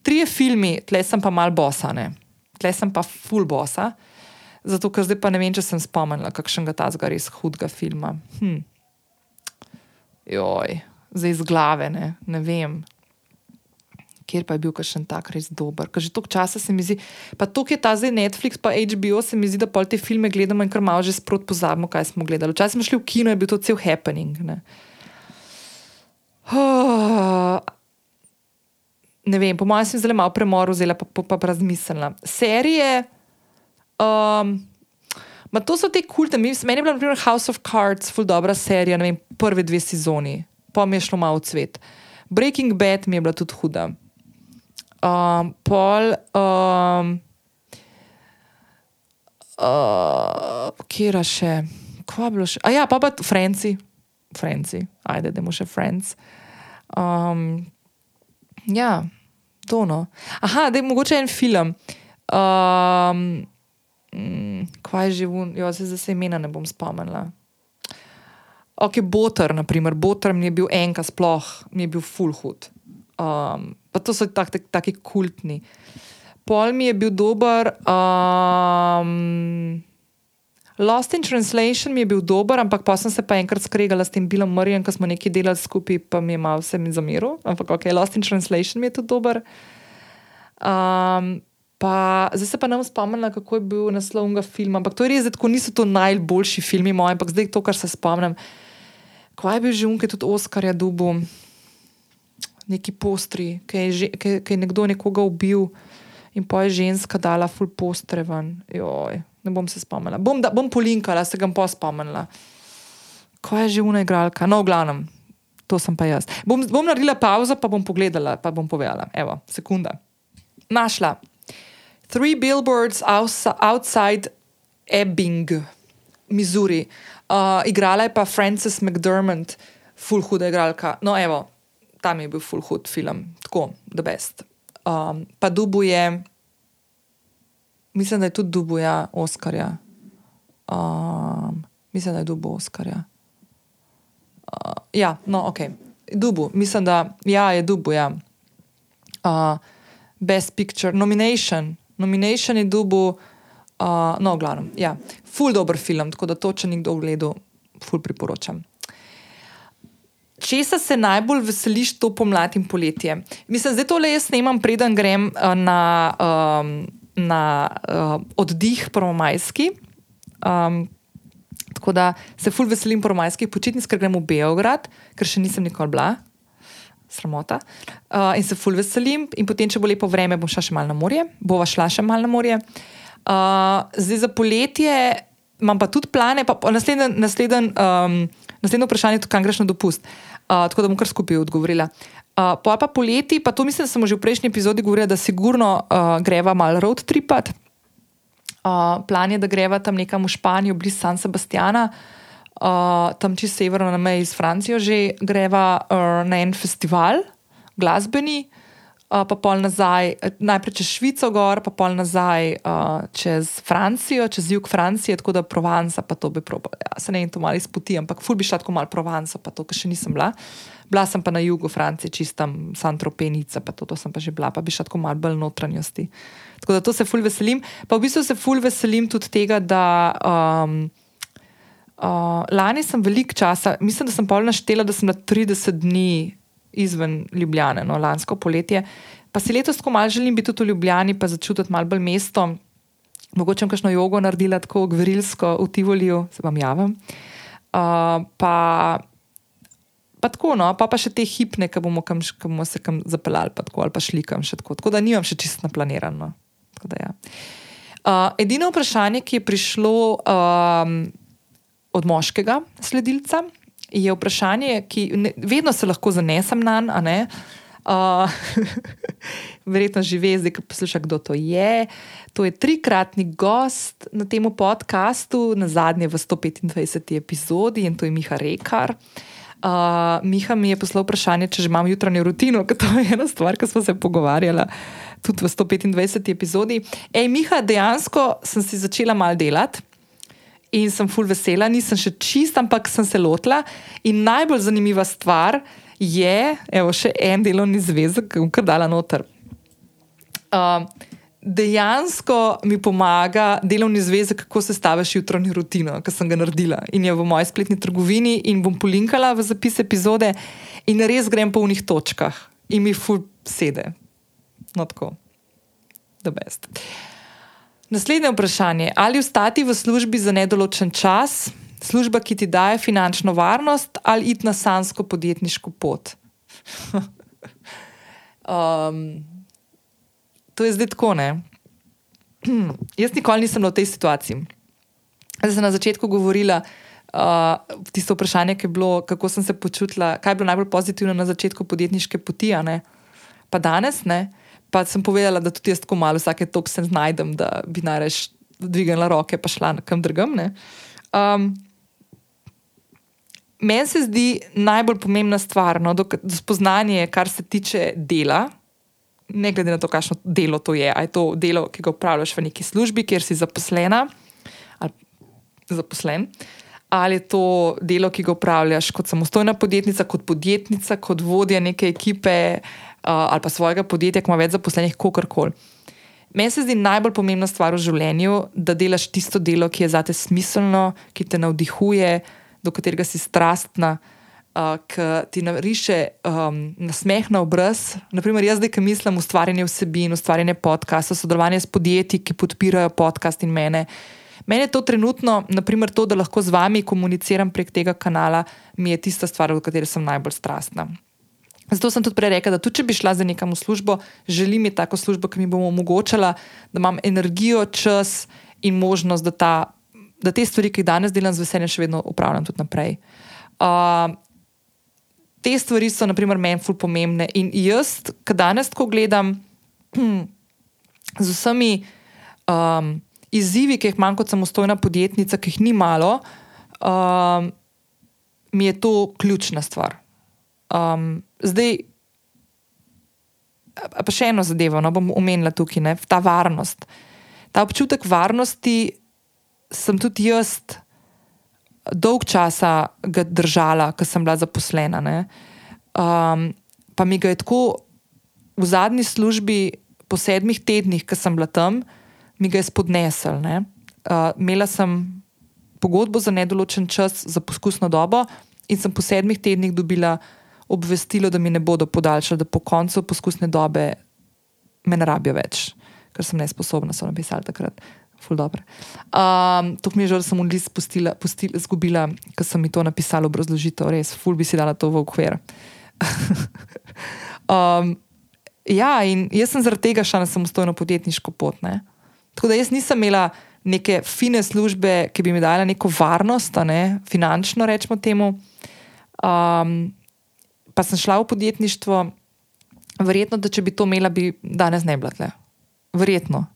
Trije filmi, tle sem pa mal bosane, tle sem pa full bosa. Zato, ker zdaj pa ne vem, če sem spomnila, kakšnega tazga res hudega filma. Hm. Joj, zdaj iz glave, ne, ne vem. Kjer pa je bil kakšen tak res dober. Ker že toliko časa se mi zdi, pa to, ki je ta zdaj Netflix, pa HBO, se mi zdi, da pol te filme gledamo in kar malo že sprot pozabimo, kaj smo gledali. Včasih smo šli v kino in je bil to cel happening. Ne, oh, ne vem, po mojem sem zelo malo premor vzela, pa, pa, pa razmislila. Serije. Um, Ma to so te kulte, meni je bila naprimer House of Cards, full dobra serija, ne vem, prve dve sezoni, pa mi je šlo malo cvet. Breaking Bad mi je bila tudi huda. Um, pol, um, uh, kje še, kva bilo še? A ja, pa pa Franci, Franci, ajde, da mu še Franc. Um, ja, to no. Aha, da je mogoče en film. Um, mm, kva je že vun, jo se za imena ne bom spomnila. Ok, Botar, naprimer, Botar mi je bil enka sploh, mi je bil full hood. Um, pa to so taki tak, tak kultni. Pol mi je bil dober. Um, Lost in Translation mi je bil dober, ampak pa sem se pa enkrat skregala s tem Bilom Murrayem, ko smo nekaj delali skupaj, pa mi je malo vse mi zameril. Ampak ok, Lost in Translation mi je tudi dober. Um, pa, zdaj se pa ne spomnim, kako je bil naslov tega filma. Ampak to je res, da niso to najboljši filmi moji, ampak zdaj to, kar se spomnim. Kaj je bil že unke tudi Oskarja dubu? Neki postri, ki je, ki, ki je nekdo nekoga ubil in pa je ženska dala full postre ven. Joj, ne bom se spomnila. Bom, bom polinkala, se ga bom spomnila. Kaj je že una igralka? No, v glavnem, to sem pa jaz. Bom, bom naredila pauzo, pa bom pogledala, pa bom povedala. Evo, sekunda. Našla. Three billboards outside Ebbing, Missouri. Uh, igrala je pa Frances McDermott, full huda igralka. No, evo, tam je bil full hood film, tako, the best. Um, pa dubuje, mislim, da je tudi dubuja Oskarja. Um, mislim, da je dubu Oskarja. Uh, ja, no, ok. Dubu, mislim, da ja, je dubuja. Uh, best picture, nomination, nomination je dubu. Uh, no, glavno, ja, full dober film, tako da to, če nekdo gledal, full priporočam. Česa se najbolj veseliš to pomlad in poletje? Mislim, da to le jaz snemam, preden grem uh, na, um, na uh, oddih prvomajski. Um, tako da se ful veselim prvomajskih počitnic, ker grem v Beograd, ker še nisem nikoli bila. Sramota. Uh, in se ful veselim, in potem, če bo lepo vreme, bom šla še malo na morje, bova šla še malo na morje. Uh, zdaj za poletje imam pa tudi plane, pa naslednji. Nasleden, um, Naslednje vprašanje je, kam greš na dopust. Uh, tako da bom kar skupaj odgovorila. Uh, pa pa poleti, pa to mislim, da smo že v prejšnji epizodi govorili, da sigurno uh, greva malo road tripat. Uh, plan je, da greva tam nekam v Španijo, blizu San Sebastiana, uh, tam čisto severno na meji s Francijo, že greva uh, na en festival, glasbeni pa pol nazaj, najprej čez Švico, gor, pa pol nazaj uh, čez Francijo, čez jug Francije, tako da Provence, pa to bi probala. Ja, se ne vem, to malo izputi, ampak ful bi šla tako malo Provence, pa to, kar še nisem bila. Bila sem pa na jugu Francije, čistam Santropenica, pa to, to sem pa že bila, pa bi šla tako malo bolj notranjosti. Tako da to se ful veselim. Pa v bistvu se ful veselim tudi tega, da. Um, Uh, lani sem veliko časa, mislim, da sem pol naštela, da sem na 30 dni izven Ljubljane, no, lansko poletje. Pa si letos tako malo želim biti tudi v Ljubljani, pa začutiti malo bolj mesto. Mogoče kakšno jogo naredila tako gverilsko v Tivoliju, se vam javim. Uh, pa, pa tako, no, pa, pa še te hipne, ki bomo, kam, bomo se kam zapeljali, pa tako, ali pa šli kam še tako. Tako da nimam še čisto naplanirano. Da, ja. uh, edino vprašanje, ki je prišlo um, od moškega sledilca, je vprašanje, ki ne, vedno se lahko zanesem na njega. Uh, verjetno že ve, zdaj, ki posluša, kdo to je. To je trikratni gost na tem podkastu, na zadnje v 125. epizodi in to je Miha Rekar. Uh, Miha mi je poslal vprašanje, če že imam jutranjo rutino, ker to je ena stvar, ki smo se pogovarjali tudi v 125. epizodi. Ej, Miha, dejansko sem si začela mal delati in sem full vesela, nisem še čist, ampak sem se lotila. In najbolj zanimiva stvar je, evo, še en delovni zvezek, ki bom dala noter. Uh, dejansko mi pomaga delovni zvezek, kako se staviš jutranjo rutino, ki sem ga naredila. In je v moji spletni trgovini in bom polinkala v zapis epizode, in res grem po unih točkah in mi full sede. No, tako, the best. Naslednje vprašanje. Ali ostati v službi za nedoločen čas, služba, ki ti daje finančno varnost, ali iti na sansko podjetniško pot? um, to je zdaj tako, ne? Jaz nikoli nisem v tej situaciji. Zdaj sem na začetku govorila uh, tisto vprašanje, ki je bilo, kako sem se počutila, kaj je bilo najbolj pozitivno na začetku podjetniške poti, pa danes ne. Pa sem povedala, da tudi jaz tako malo vsake tok se znajdem, da bi nareš dvignila roke, pa šla kam drugam. Um, Meni se zdi najbolj pomembna stvar, no, da spoznanje, kar se tiče dela, ne glede na to, kakšno delo to je. Ali je to delo, ki ga upravljaš v neki službi, kjer si zaposlena ali zaposlen, ali je to delo, ki ga upravljaš kot samostojna podjetnica, kot podjetnica, kot vodja neke ekipe uh, ali pa svojega podjetja, ki ima več zaposlenih, kakorkoli. Meni se zdi najbolj pomembna stvar v življenju, da delaš tisto delo, ki je zate smiselno, ki te navdihuje, do katerega si strastna uh, ki ti nariše um, nasmeh na obraz. Naprimer, jaz zdaj, ki mislim ustvarjanje vsebin, ustvarjanje podcasta, sodelovanje s podjetji, ki podpirajo podcast in mene. Mene je to trenutno, naprimer, to, da lahko z vami komuniciram prek tega kanala, mi je tista stvar, v kateri sem najbolj strastna. Zato sem tudi prej rekla, da tudi če bi šla za nekam v službo, želim imeti tako službo, ki mi bo omogočala, da imam energijo, čas in možnost, da, ta, da te stvari, ki jih danes delam z veseljem, še vedno upravljam tudi naprej. Uh, te stvari so, na primer, meni ful pomembne. In jaz, ki danes tako gledam hm, z vsemi um, izzivi, ki jih imam kot samostojna podjetnica, ki jih ni malo, um, mi je to ključna stvar. Um, zdaj, pa še eno zadevo, no bom omenila tukaj, ne, ta varnost. Ta občutek varnosti sem tudi jaz dolg časa držala, ker sem bila zaposlena. Um, pa mi ga je tako v zadnji službi, po sedmih tednih, ki sem bila tam, mi ga je spodnesel. Uh, imela sem pogodbo za nedoločen čas, za poskusno dobo, in sem po sedmih tednih dobila obvestilo, da mi ne bodo podaljšali, da po koncu poskusne dobe me ne rabijo več, ker sem nesposobna, so napisali takrat. Um, to mi je žal, da sem v list izgubila, ker sem mi to napisala obrazložitev, res, ful bi si dala to v okvir. um, ja, in jaz sem zaradi tega šla na samostojno podjetniško pot. Ne? Tako da jaz nisem imela neke fine službe, ki bi mi dala neko varnost, ne? finančno rečemo temu. Um, pa sem šla v podjetništvo, verjetno, da če bi to imela, bi danes ne bila tle. Verjetno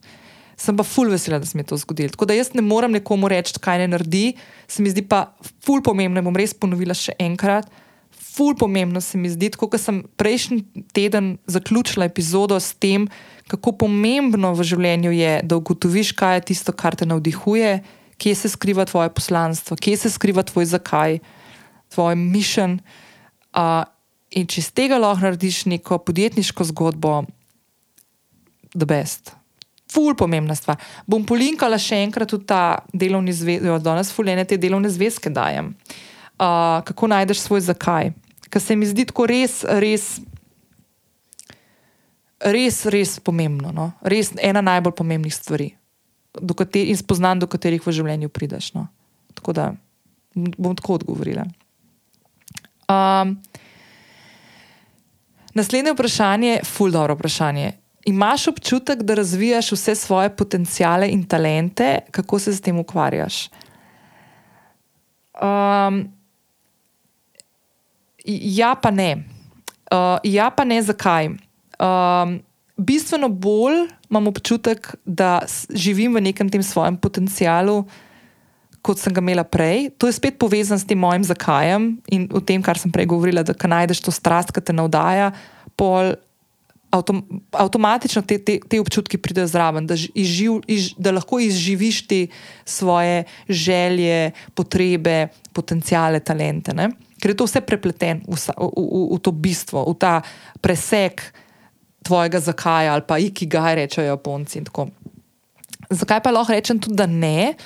sem pa ful vesela, da se mi je to zgodilo. Tako da jaz ne morem nekomu reči, kaj ne naredi, se mi zdi pa ful pomembno, bom res ponovila še enkrat. Ful pomembno se mi zdi, kot sem prejšnji teden zaključila epizodo s tem, kako pomembno v življenju je, da ugotoviš, kaj je tisto, kar te navdihuje, kje se skriva tvoje poslanstvo, kje se skriva tvoj zakaj, tvoj mission. Uh, in če iz tega lahko narediš neko podjetniško zgodbo, the best ful pomembna stvar. Bom polinkala še enkrat v ta delovni zvezek, da danes fulene te delovne zvezke dajem. Uh, kako najdeš svoj zakaj? Ker se mi zdi tako res, res, res, res pomembno. No? Res ena najbolj pomembnih stvari kater, in spoznan, do katerih v življenju prideš. No? Tako da bom tako odgovorila. Um, naslednje vprašanje, ful dobro vprašanje imaš občutek, da razvijaš vse svoje potencijale in talente, kako se s tem ukvarjaš? Um, ja, pa ne. Uh, ja, pa ne, zakaj? Um, bistveno bolj imam občutek, da živim v nekem tem svojem potencijalu, kot sem ga imela prej. To je spet povezano s tem mojim zakajem in v tem, kar sem prej govorila, da najdeš to strast, ki te navdaja. Pol avtom, avtomatično te, te, te občutki pridejo zraven, da, izživ, iz, da lahko izživiš te svoje želje, potrebe, potencijale, talente. Ne? Ker je to vse prepleteno v, v, v, v to bistvo, v ta presek tvojega zakaja ali pa ikigaj, rečejo Japonci. Zakaj pa lahko rečem tudi, da ne?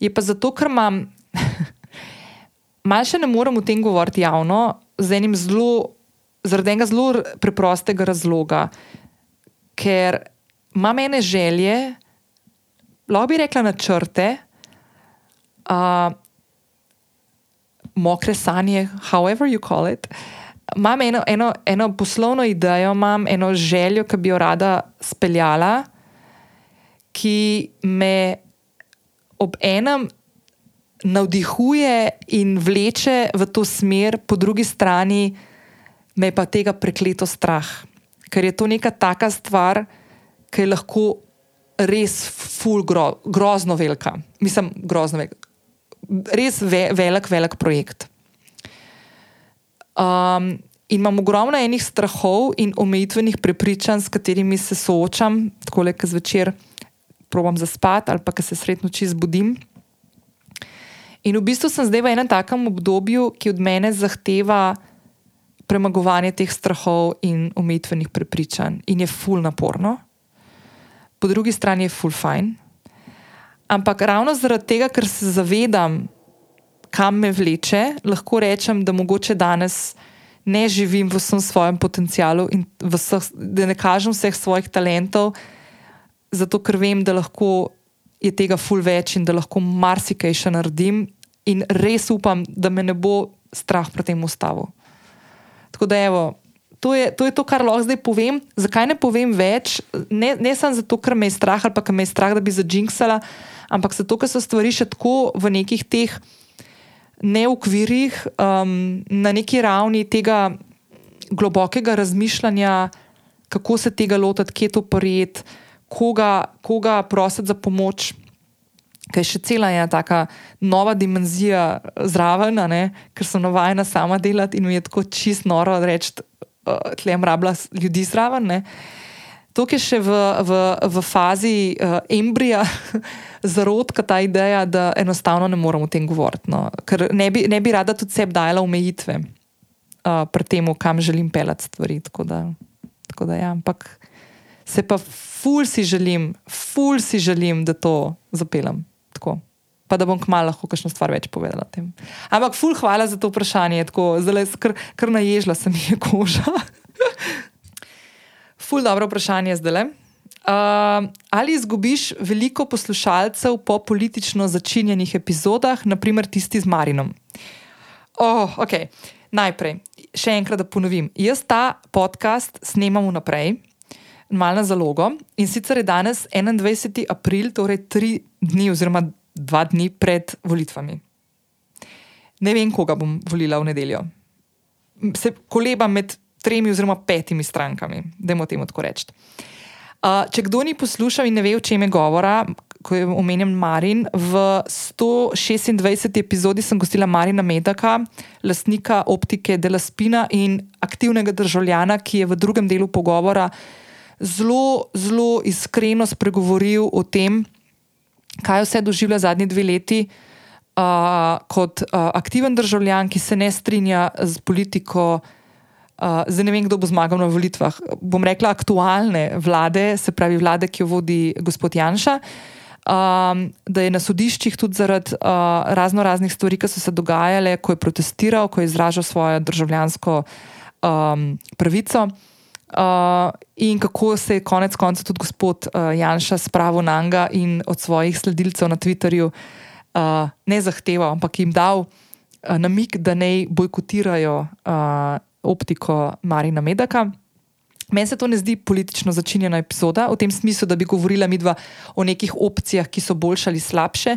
Je pa zato, ker imam. Malce ne morem o tem govoriti javno, z enim zelo zaradi enega zelo preprostega razloga, ker ima mene želje, lahko bi rekla načrte, uh, mokre sanje, however you call it. Imam eno, eno, eno poslovno idejo, imam eno željo, ki bi jo rada speljala, ki me ob enem navdihuje in vleče v to smer, po drugi strani me je pa tega prekleto strah. ker je to neka taka stvar, ki je lahko res ful gro, grozno velika. Mislim, grozno velika. Res ve, velik, velik projekt. Um, in imam ogromno enih strahov in omejitvenih prepričanj, s katerimi se soočam, tako le, ker zvečer probujem zaspati ali pa ker se sredno noči zbudim. In v bistvu sem zdaj v enem takem obdobju, ki od mene zahteva premagovanje teh strahov in omejitvenih prepričanj, in je ful naporno, po drugi strani je ful fajn. Ampak ravno zaradi tega, ker se zavedam, kam me vleče, lahko rečem, da mogoče danes ne živim v vsem svojem potencialu in vseh, da ne kažem vseh svojih talentov, zato ker vem, da lahko je tega ful več in da lahko marsikaj še naredim, in res upam, da me ne bo strah pred tem ustavil. Tako da, evo, to, je, to je to, kar lahko zdaj povem. Zakaj ne povem več? Ne, ne samo zato, ker me je strah ali pa ker me je strah, da bi zadžinksala, ampak zato, ker so stvari še tako v nekih teh neukvirih, um, na neki ravni tega globokega razmišljanja, kako se tega lotiti, kje to prijeti koga, koga prositi za pomoč. Kaj še cela je ta nova dimenzija zraven, ker sem navajena sama delati in mi je tako čist noro reči, uh, tlem rabla ljudi zraven. Ne. To je še v, v, v fazi uh, embrija, zarodka ta ideja, da enostavno ne moramo o tem govoriti. No. Ker ne bi, ne bi rada tudi sebi dajala omejitve uh, pri tem, kam želim pelati stvari. Tako da, tako da ja, ampak se pa ful si želim, ful si želim, da to zapeljem. Tako. Pa da bom kmalo lahko kakšno stvar več povedala o tem. Ampak ful hvala za to vprašanje, tako zelo kar, kar naježla se mi je koža. ful dobro vprašanje zdaj le. Uh, ali izgubiš veliko poslušalcev po politično začinjenih epizodah, naprimer tisti z Marinom? Oh, okay. Najprej, še enkrat da ponovim. Jaz ta podcast snemam vnaprej, malo na zalogo. In sicer je danes 21. april, torej tri dni, oziroma dva dni pred volitvami. Ne vem, koga bom volila v nedeljo. Se koleba med tremi oziroma petimi strankami, da jim o tem tako rečem. Uh, če kdo ni poslušal in ne ve, o čem je govora, ko je omenjen Marin, v 126. epizodi sem gostila Marina Medaka, lastnika optike Dela Spina in aktivnega državljana, ki je v drugem delu pogovora zelo, zelo iskreno spregovoril o tem, kaj vse doživlja zadnji dve leti uh, kot uh, aktiven državljan, ki se ne strinja z politiko. Uh, zdaj ne vem, kdo bo zmagal na volitvah. Bom rekla, aktualne vlade, se pravi vlade, ki jo vodi gospod Janša, um, da je na sodiščih tudi zaradi uh, razno raznih stvari, ki so se dogajale, ko je protestiral, ko je izražal svojo državljansko um, pravico. Uh, in kako se je konec koncev tudi gospod uh, Janša spravil na njega in od svojih sledilcev na Twitterju uh, ne zahteval, ampak jim dal uh, namik, da naj bojkotirajo uh, optiko Marina Medaka. Meni se to ne zdi politično začinjena epizoda, v tem smislu, da bi govorila midva o nekih opcijah, ki so boljše ali slabše.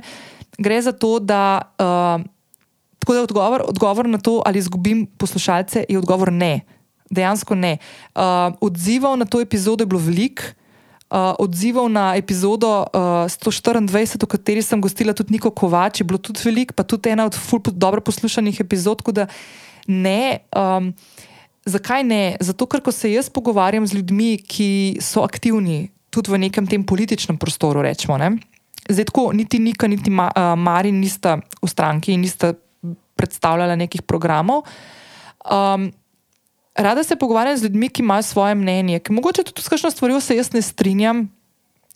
Gre za to, da, uh, da odgovor, odgovor na to, ali izgubim poslušalce, je odgovor ne dejansko ne. Uh, odzivov na to epizodo je bilo veliko. Uh, odzivov na epizodo uh, 124, v kateri sem gostila tudi Niko Kovač, je bilo tudi veliko, pa tudi ena od dobro poslušanih epizod. Ne, um, zakaj ne? Zato, ker ko se jaz pogovarjam z ljudmi, ki so aktivni tudi v nekem tem političnem prostoru, rečemo. Ne? Zdaj, tako, niti Nika, niti Ma, uh, Marin nista v stranki in nista predstavljala nekih programov. Um, rada se pogovarjam z ljudmi, ki imajo svoje mnenje, ki mogoče tudi s kakšno stvarjo se jaz ne strinjam.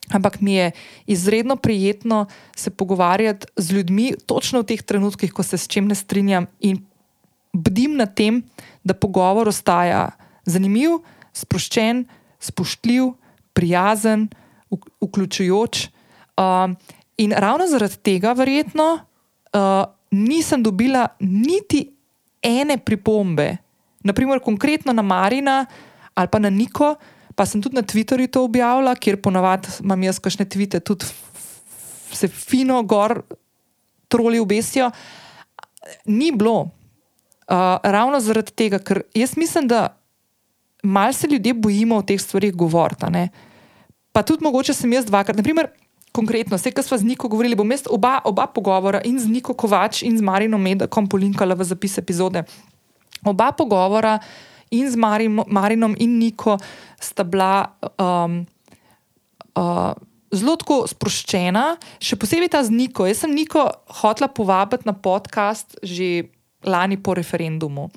Ampak mi je izredno prijetno se pogovarjati z ljudmi, točno v teh trenutkih, ko se s čim ne strinjam, in bdim na tem, da pogovor ostaja zanimiv, sproščen, spoštljiv, prijazen, vključujoč. Uh, in ravno zaradi tega, verjetno, uh, nisem dobila niti ene pripombe, naprimer konkretno na Marina ali pa na Niko, pa sem tudi na Twitterju to objavila, kjer ponavadi imam jaz kakšne tvite, tudi se fino gor troli obesijo. Ni bilo. Uh, ravno zaradi tega, ker jaz mislim, da mal se ljudje bojimo o teh stvarih govoriti. Pa tudi mogoče sem jaz dvakrat, naprimer, konkretno, vse, kar smo z Niko govorili, bom jaz oba, oba pogovora in z Niko Kovač in z Marinom Medakom polinkala v zapis epizode. Oba pogovora in z Marim, Marinom in Niko sta bila um, uh, zelo sproščena, še posebej ta z Niko. Jaz sem Niko hotla povabiti na podcast že lani po referendumu.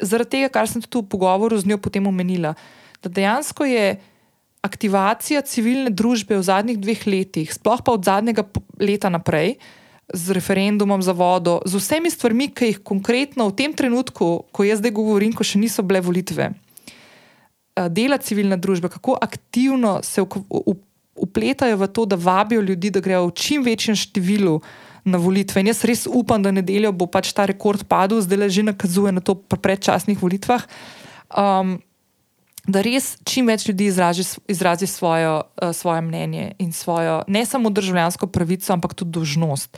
Zaradi tega, kar sem tudi v pogovoru z njo potem omenila, da dejansko je aktivacija civilne družbe v zadnjih dveh letih, sploh pa od zadnjega leta naprej, z referendumom za vodo, z vsemi stvarmi, ki jih konkretno v tem trenutku, ko jaz zdaj govorim, ko še niso bile volitve, eh, dela civilna družba, kako aktivno se upletajo v to, da vabijo ljudi, da grejo v čim večjem številu. Na volitve. In jaz res upam, da nedeljo bo pač ta rekord padel, zdaj le že nakazuje na to predčasnih volitvah. Um, da res čim več ljudi izraži, izrazi svojo, uh, svoje mnenje in svojo ne samo državljansko pravico, ampak tudi dožnost.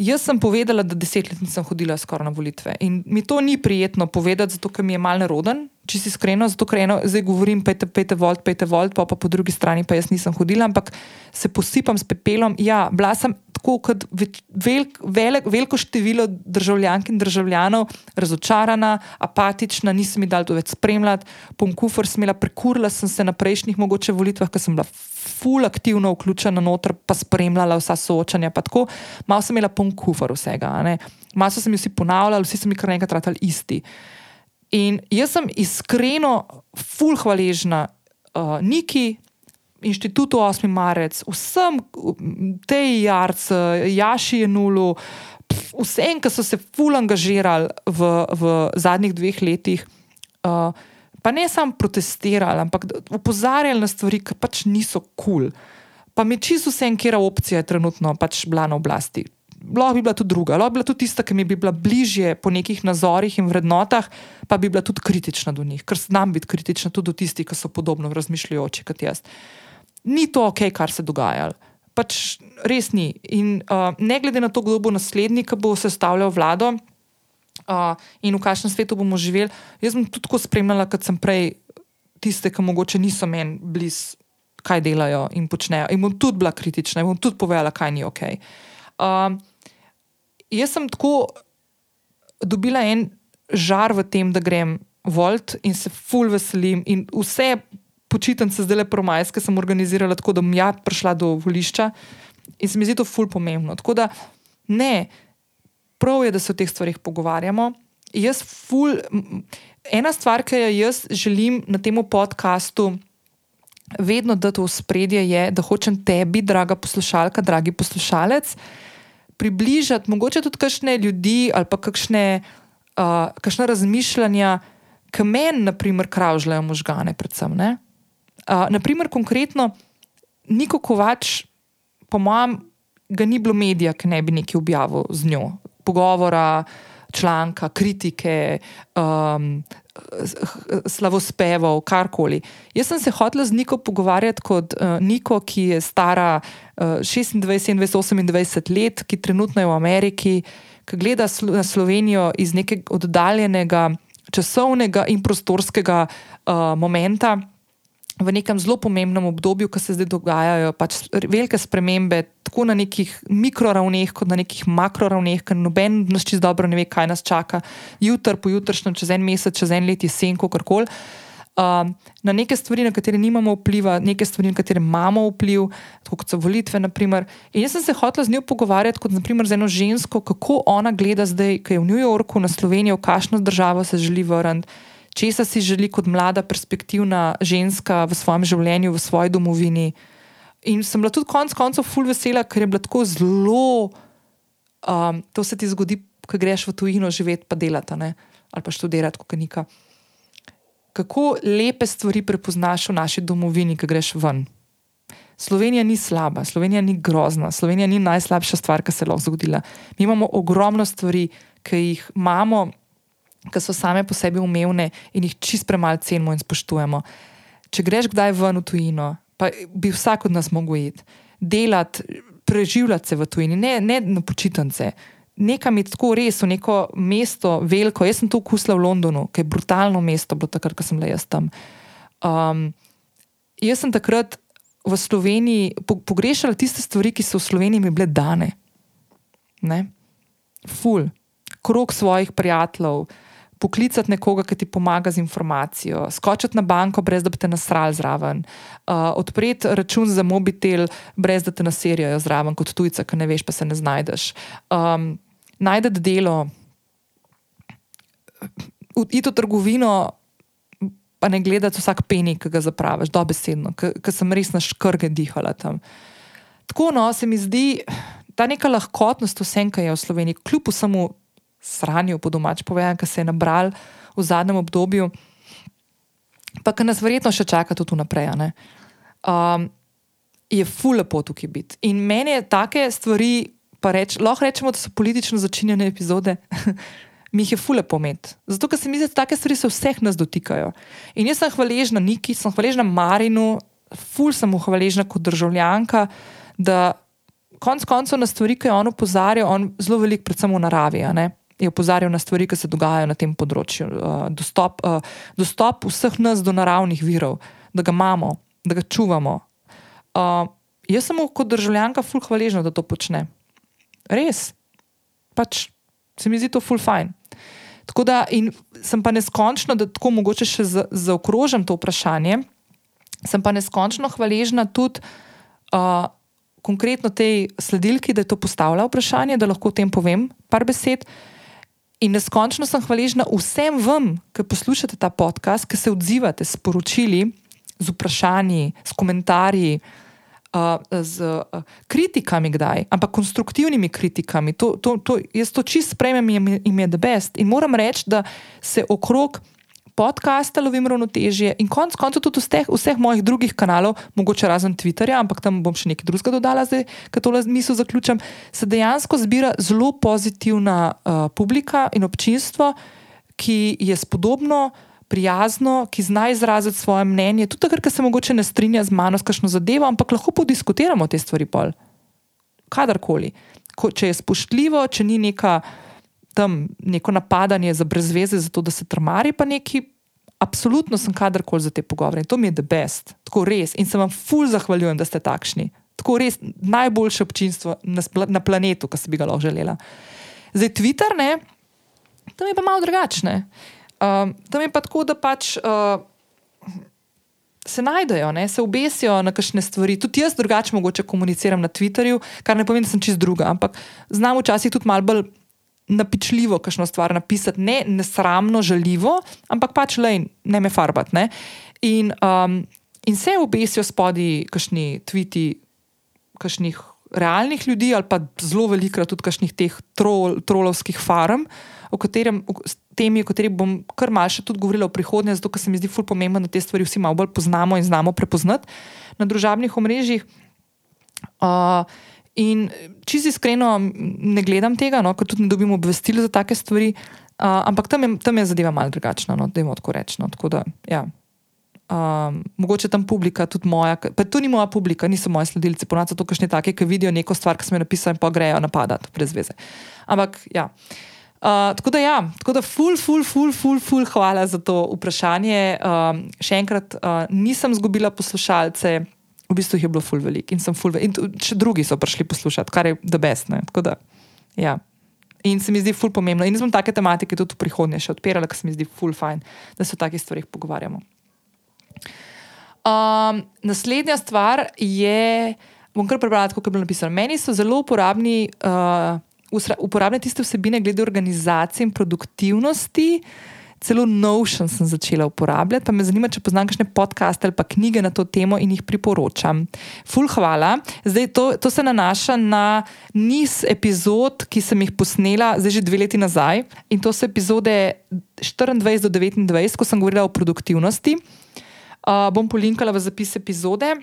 Jaz sem povedala, da deset let nisem hodila skoraj na volitve in mi to ni prijetno povedati, zato ker mi je mal neroden, če si iskreno, zato ker eno, zdaj govorim, pete, pete volt, pete volt, pa, pa po drugi strani pa jaz nisem hodila, ampak se posipam s pepelom. Ja, bila sem tako kot velik, velik, veliko število državljank in državljanov, razočarana, apatična, nisem jih dal to več spremljati, pom kufr smela, prekurila sem se na prejšnjih mogoče volitvah, ker sem bila ful aktivno vključena noter, pa spremljala vsa soočanja, tako, malo sem imela pom kufr vsega, malo so se mi vsi ponavljali, vsi so mi kar enkrat ratali isti. In jaz sem iskreno, ful hvaležna uh, Niki, inštitutu 8. marec, vsem tej jarci, Jaši je nulu, vsem, ki so se ful angažirali v, v zadnjih dveh letih. Uh, pa ne samo protestirali, ampak opozarjali na stvari, ki pač niso kul. Cool. Pa mi čisto vse, kera opcija je trenutno pač bila na oblasti. Lahko bi bila tudi druga, lahko bi bila tudi tista, ki mi bi bila bližje po nekih nazorih in vrednotah, pa bi bila tudi kritična do njih, ker znam biti kritična tudi do tistih, ki so podobno razmišljajoči kot jaz. Ni to ok, kar se dogaja. Pač res ni. In uh, ne glede na to, kdo bo naslednji, ki bo sestavljal vlado uh, in v kakšnem svetu bomo živeli, jaz bom tudi tako spremljala, kot sem prej, tiste, ki mogoče niso meni blizu, kaj delajo in počnejo. In bom tudi bila kritična bom tudi povedala, kaj ni ok. Uh, jaz sem tako dobila en žar v tem, da grem volt in se ful veselim in vse počitnice, zdaj le promajske, sem organizirala tako, da bom ja prišla do volišča in se mi zdi to ful pomembno. Tako da ne, prav je, da se o teh stvarih pogovarjamo. Jaz ful, ena stvar, ki jo jaz želim na tem podkastu. Vedno da to v spredje je, da hočem tebi, draga poslušalka, dragi poslušalec, približati mogoče tudi kakšne ljudi ali pa kakšne, uh, kakšne razmišljanja, ki meni, na primer, kravžljajo možgane, predvsem. Uh, naprimer, konkretno, Niko Kovač, po mojem, ga ni bilo medija, ki ne bi nekaj objavil z njo, pogovora, članka, kritike, um, slavospevov, karkoli. Jaz sem se hotel z Niko pogovarjati kot uh, Niko, ki je stara uh, 26, 27, 28 let, ki trenutno je v Ameriki, ki gleda slo na Slovenijo iz nekega oddaljenega časovnega in prostorskega uh, momenta v nekem zelo pomembnem obdobju, ko se zdaj dogajajo pač velike spremembe, tako na nekih mikroravneh, kot na nekih makroravneh, ker noben nas čisto dobro ne ve, kaj nas čaka, jutr, pojutrišnjem, čez en mesec, čez en let, jesen, kako koli. Uh, na neke stvari, na katere nimamo vpliva, neke stvari, na katere imamo vpliv, kot so volitve. Naprimer. In jaz sem se hotel z njo pogovarjati, kot naprimer z eno žensko, kako ona gleda zdaj, ki je v New Yorku, na Slovenijo, v kakšno državo se želi vrniti česa si želi kot mlada, perspektivna ženska v svojem življenju, v svoji domovini. In sem bila tudi konec koncev ful vesela, ker je bilo tako zelo. Um, to se ti zgodi, ko greš v tujino živeti, pa delati, ne? ali pa študirati, kot nika. Kako lepe stvari prepoznaš v naši domovini, ko greš ven. Slovenija ni slaba, Slovenija ni grozna, Slovenija ni najslabša stvar, ki se je lahko zgodila. Mi imamo ogromno stvari, ki jih imamo, ki so same po sebi umevne in jih čist premalo cenimo in spoštujemo. Če greš kdaj ven v tujino, pa bi vsak od nas mogel iti, delati, preživljati se v tujini, ne, ne na počitnice. nekam je tako res, v neko mesto, veliko. Jaz sem to okusila v Londonu, ki je brutalno mesto, bilo takrat, ko sem le jaz tam. Um, jaz sem takrat v Sloveniji pogrešala tiste stvari, ki so v Sloveniji bile dane. Ne? Ful, krok svojih prijateljev, poklicati nekoga, ki ti pomaga z informacijo, skočiti na banko, brez da bi te nasral zraven, uh, odpreti račun za mobitel, brez da te naserijo zraven, kot tujca, ki ne veš, pa se ne znajdeš. Um, najdete delo, iti v trgovino, pa ne gledati vsak penik, ki ga zapraviš, dobesedno, ker sem res na škrge dihala tam. Tako no, se mi zdi, ta neka lahkotnost vsem, kar je v Sloveniji, kljub vsemu sranju, po domač povedano, ki se je nabral v zadnjem obdobju, pa ki nas verjetno še čaka tudi naprej. Um, je fulepo tukaj biti. In meni je take stvari, pa reč, lahko rečemo, da so politično začinjene epizode. Mi jih je fule pomet. Zato, ker se mi zdi, da take stvari se vseh nas dotikajo. In jaz sem hvaležna Niki, sem hvaležna Marinu, ful sem mu hvaležna kot državljanka, da konec koncev na stvari, ki je on opozarjal, on zelo veliko, predvsem v naravi je opozarjal na stvari, ki se dogajajo na tem področju. Uh, dostop, uh, dostop vseh nas do naravnih virov, da ga imamo, da ga čuvamo. Uh, jaz sem mu kot državljanka ful hvaležna, da to počne. Res, pač se mi zdi to ful fajn. Tako da, sem pa neskončno, da tako mogoče še zaokrožim to vprašanje, sem pa neskončno hvaležna tudi. Uh, Konkretno tej sledilki, da je to postavila vprašanje, da lahko o tem povem par besed. In neskončno sem hvaležna vsem vam, ki poslušate ta podcast, ki se odzivate s poročili, z vprašanji, s komentarji, uh, z uh, kritikami, kdaj, ampak konstruktivnimi kritikami. To, to, to, jaz to čist sprejmem in je the best. In moram reči, da se okrog podcasta lovim ravnotežje in konec koncev tudi vseh, vseh mojih drugih kanalov, mogoče razen Twitterja, ampak tam bom še nekaj drugega dodala, zdaj, ko tole misel zaključam, se dejansko zbira zelo pozitivna uh, publika in občinstvo, ki je spodobno. Prijazno, ki zna izraziti svoje mnenje, tudi takrat, ko se mogoče ne strinja z mano, s kakšno zadevo, ampak lahko podiskutiramo te stvari. Pol. Kadarkoli. Ko, če je spoštljivo, če ni neka tam neko napadanje za brezveze, zato da se trmari, pa neki. Absolutno sem kadarkoli za te pogovore in to mi je the best, tako res. In se vam ful zahvaljujem, da ste takšni. Tako res najboljše občinstvo na, na planetu, kar bi ga lahko želela. Zdaj, Twitter, ne, tam je pa malo drugačne. Um, tam je pa tako, da pač uh, se najdejo, ne, se obesijo na kakšne stvari. Tudi jaz drugače mogoče komuniciram na Twitterju, kar ne pomeni, da sem čist druga, ampak znam včasih tudi malo bolj napičljivo, kakšno stvar napisati, ne nesramno, žaljivo, ampak pač le ne me farbati. Ne? In, um, in se obesijo spodaj kakšni tviti, kakšnih realnih ljudi, ali pa zelo velikrat tudi kakšnih teh trol, trolovskih farm, o katerem. Temi, o katerih bom kar malce tudi govorila v prihodnje, zato se mi zdi ful pomembno, da te stvari vsi malo bolj poznamo in znamo prepoznati na družabnih omrežjih. Uh, In čisto iskreno ne gledam tega, no, ker tudi ne dobim obvestil za take stvari, uh, ampak tam je, tam je zadeva malce drugačna, no, da jim tako rečem. No, tako da, ja. um, mogoče tam publika, tudi moja, pa to ni moja publika, niso moji sledilci, ponavadi so to kakšni taki, ki vidijo neko stvar, ki sem jo napisal in pa grejo napadati brez veze. Ampak ja. Uh, tako da, ja, tako da, ful, ful, ful, ful, ful, hvala za to vprašanje. Uh, še enkrat, uh, nisem izgubila poslušalce, v bistvu jih je bilo ful velik in sem ful velik. In še drugi so prišli poslušati, kar je. Da, ja. In se mi zdi ful pomembno. In smo take tematike tudi v prihodnje še odpirali, ker se mi zdi ful fajn, da se o takih stvarih pogovarjamo. Um, naslednja stvar je, bom kar prebrala, kako je bilo napisano. Meni so zelo uporabni, uh, uporabne tiste vsebine glede organizacije in produktivnosti. Celo Notion sem začela uporabljati, pa me zanima, če poznam kakšne podcaste ali pa knjige na to temo in jih priporočam. Ful, hvala. Zdaj, to, to se nanaša na niz epizod, ki sem jih posnela zdaj že dve leti nazaj. In to so epizode 24 do 29, ko sem govorila o produktivnosti. Uh, bom polinkala v zapis epizode.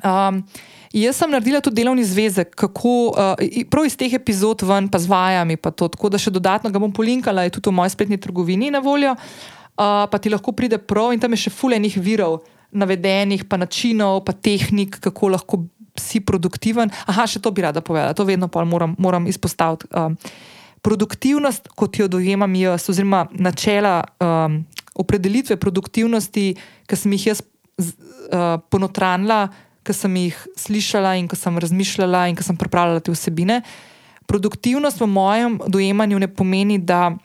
Um, Jaz sem naredila tudi delovni zvezek, kako uh, prav iz teh epizod ven, pa z vajami. Pa to, tako da še dodatno ga bom polinkala, je tudi v moji spletni trgovini na voljo, uh, pa ti lahko pride prav in tam je še fulejnih virov, navedenih, pa načinov, pa tehnik, kako lahko si produktiven. Aha, še to bi rada povedala, to vedno moram, moram izpostaviti. Um, produktivnost, kot jo dojemam jaz, oziroma načela um, opredelitve produktivnosti, ki sem jih jaz uh, ponotranila, ki sem jih slišala in ki sem razmišljala in ki sem pripravljala te vsebine. Produktivnost v mojem dojemanju ne pomeni, da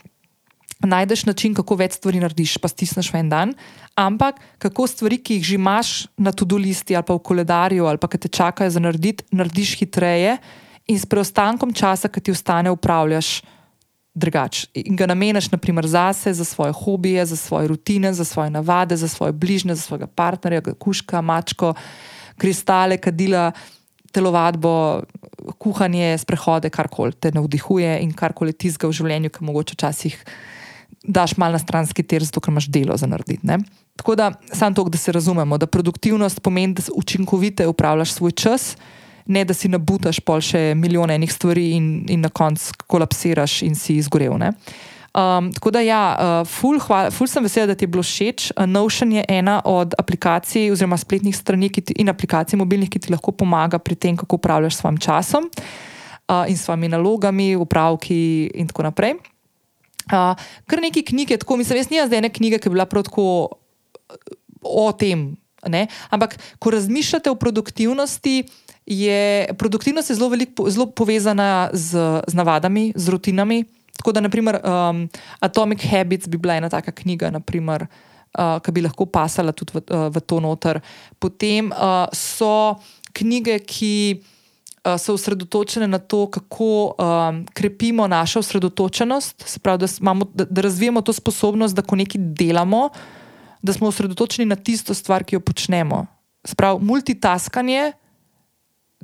najdeš način, kako več stvari narediš, pa stisneš v en dan, ampak kako stvari, ki jih že imaš na tudi listi ali pa v koledarju ali pa ki te čakajo za narediti, narediš hitreje in s preostankom časa, ki ti ostane, upravljaš drugače. In ga nameniš, naprimer, zase, za svoje hobije, za svoje rutine, za svoje navade, za svoje bližnje, za svojega partnerja, kuška, mačko, kristale, kadila, telovadbo, kuhanje, sprehode, karkoli te navdihuje in karkoli ti zga v življenju, ki mogoče včasih daš mal na stranski ter, zato ker imaš delo za narediti. Ne? Tako da, samo to, da se razumemo, da produktivnost pomeni, da učinkovite upravljaš svoj čas, ne da si nabutaš pol še milijone enih stvari in, in na koncu kolapsiraš in si izgorel. Um, tako da, ja, uh, ful, hvala, ful sem vesela, da ti je bilo všeč. Uh, Notion je ena od aplikacij, oziroma spletnih strani ti, in aplikacij mobilnih, ki ti lahko pomaga pri tem, kako upravljaš s svojim časom uh, in s svojimi nalogami, upravki in tako naprej. Uh, kar nekaj knjig je tako, mislim, jaz nisem zdaj ene knjige, ki bi bila prav tako o tem. Ne? Ampak, ko razmišljate o produktivnosti, je produktivnost je zelo, veliko, zelo povezana z, z navadami, z rutinami. Tako da, naprimer, um, Atomic Habits bi bila ena taka knjiga, naprimer, uh, ki bi lahko pasala tudi v, uh, v to noter. Potem uh, so knjige, ki so osredotočene na to, kako um, krepimo našo osredotočenost, pravi, da, imamo, da, da razvijamo to sposobnost, da ko nekaj delamo, da smo osredotočeni na tisto stvar, ki jo počnemo. Sprav, multitaskanje.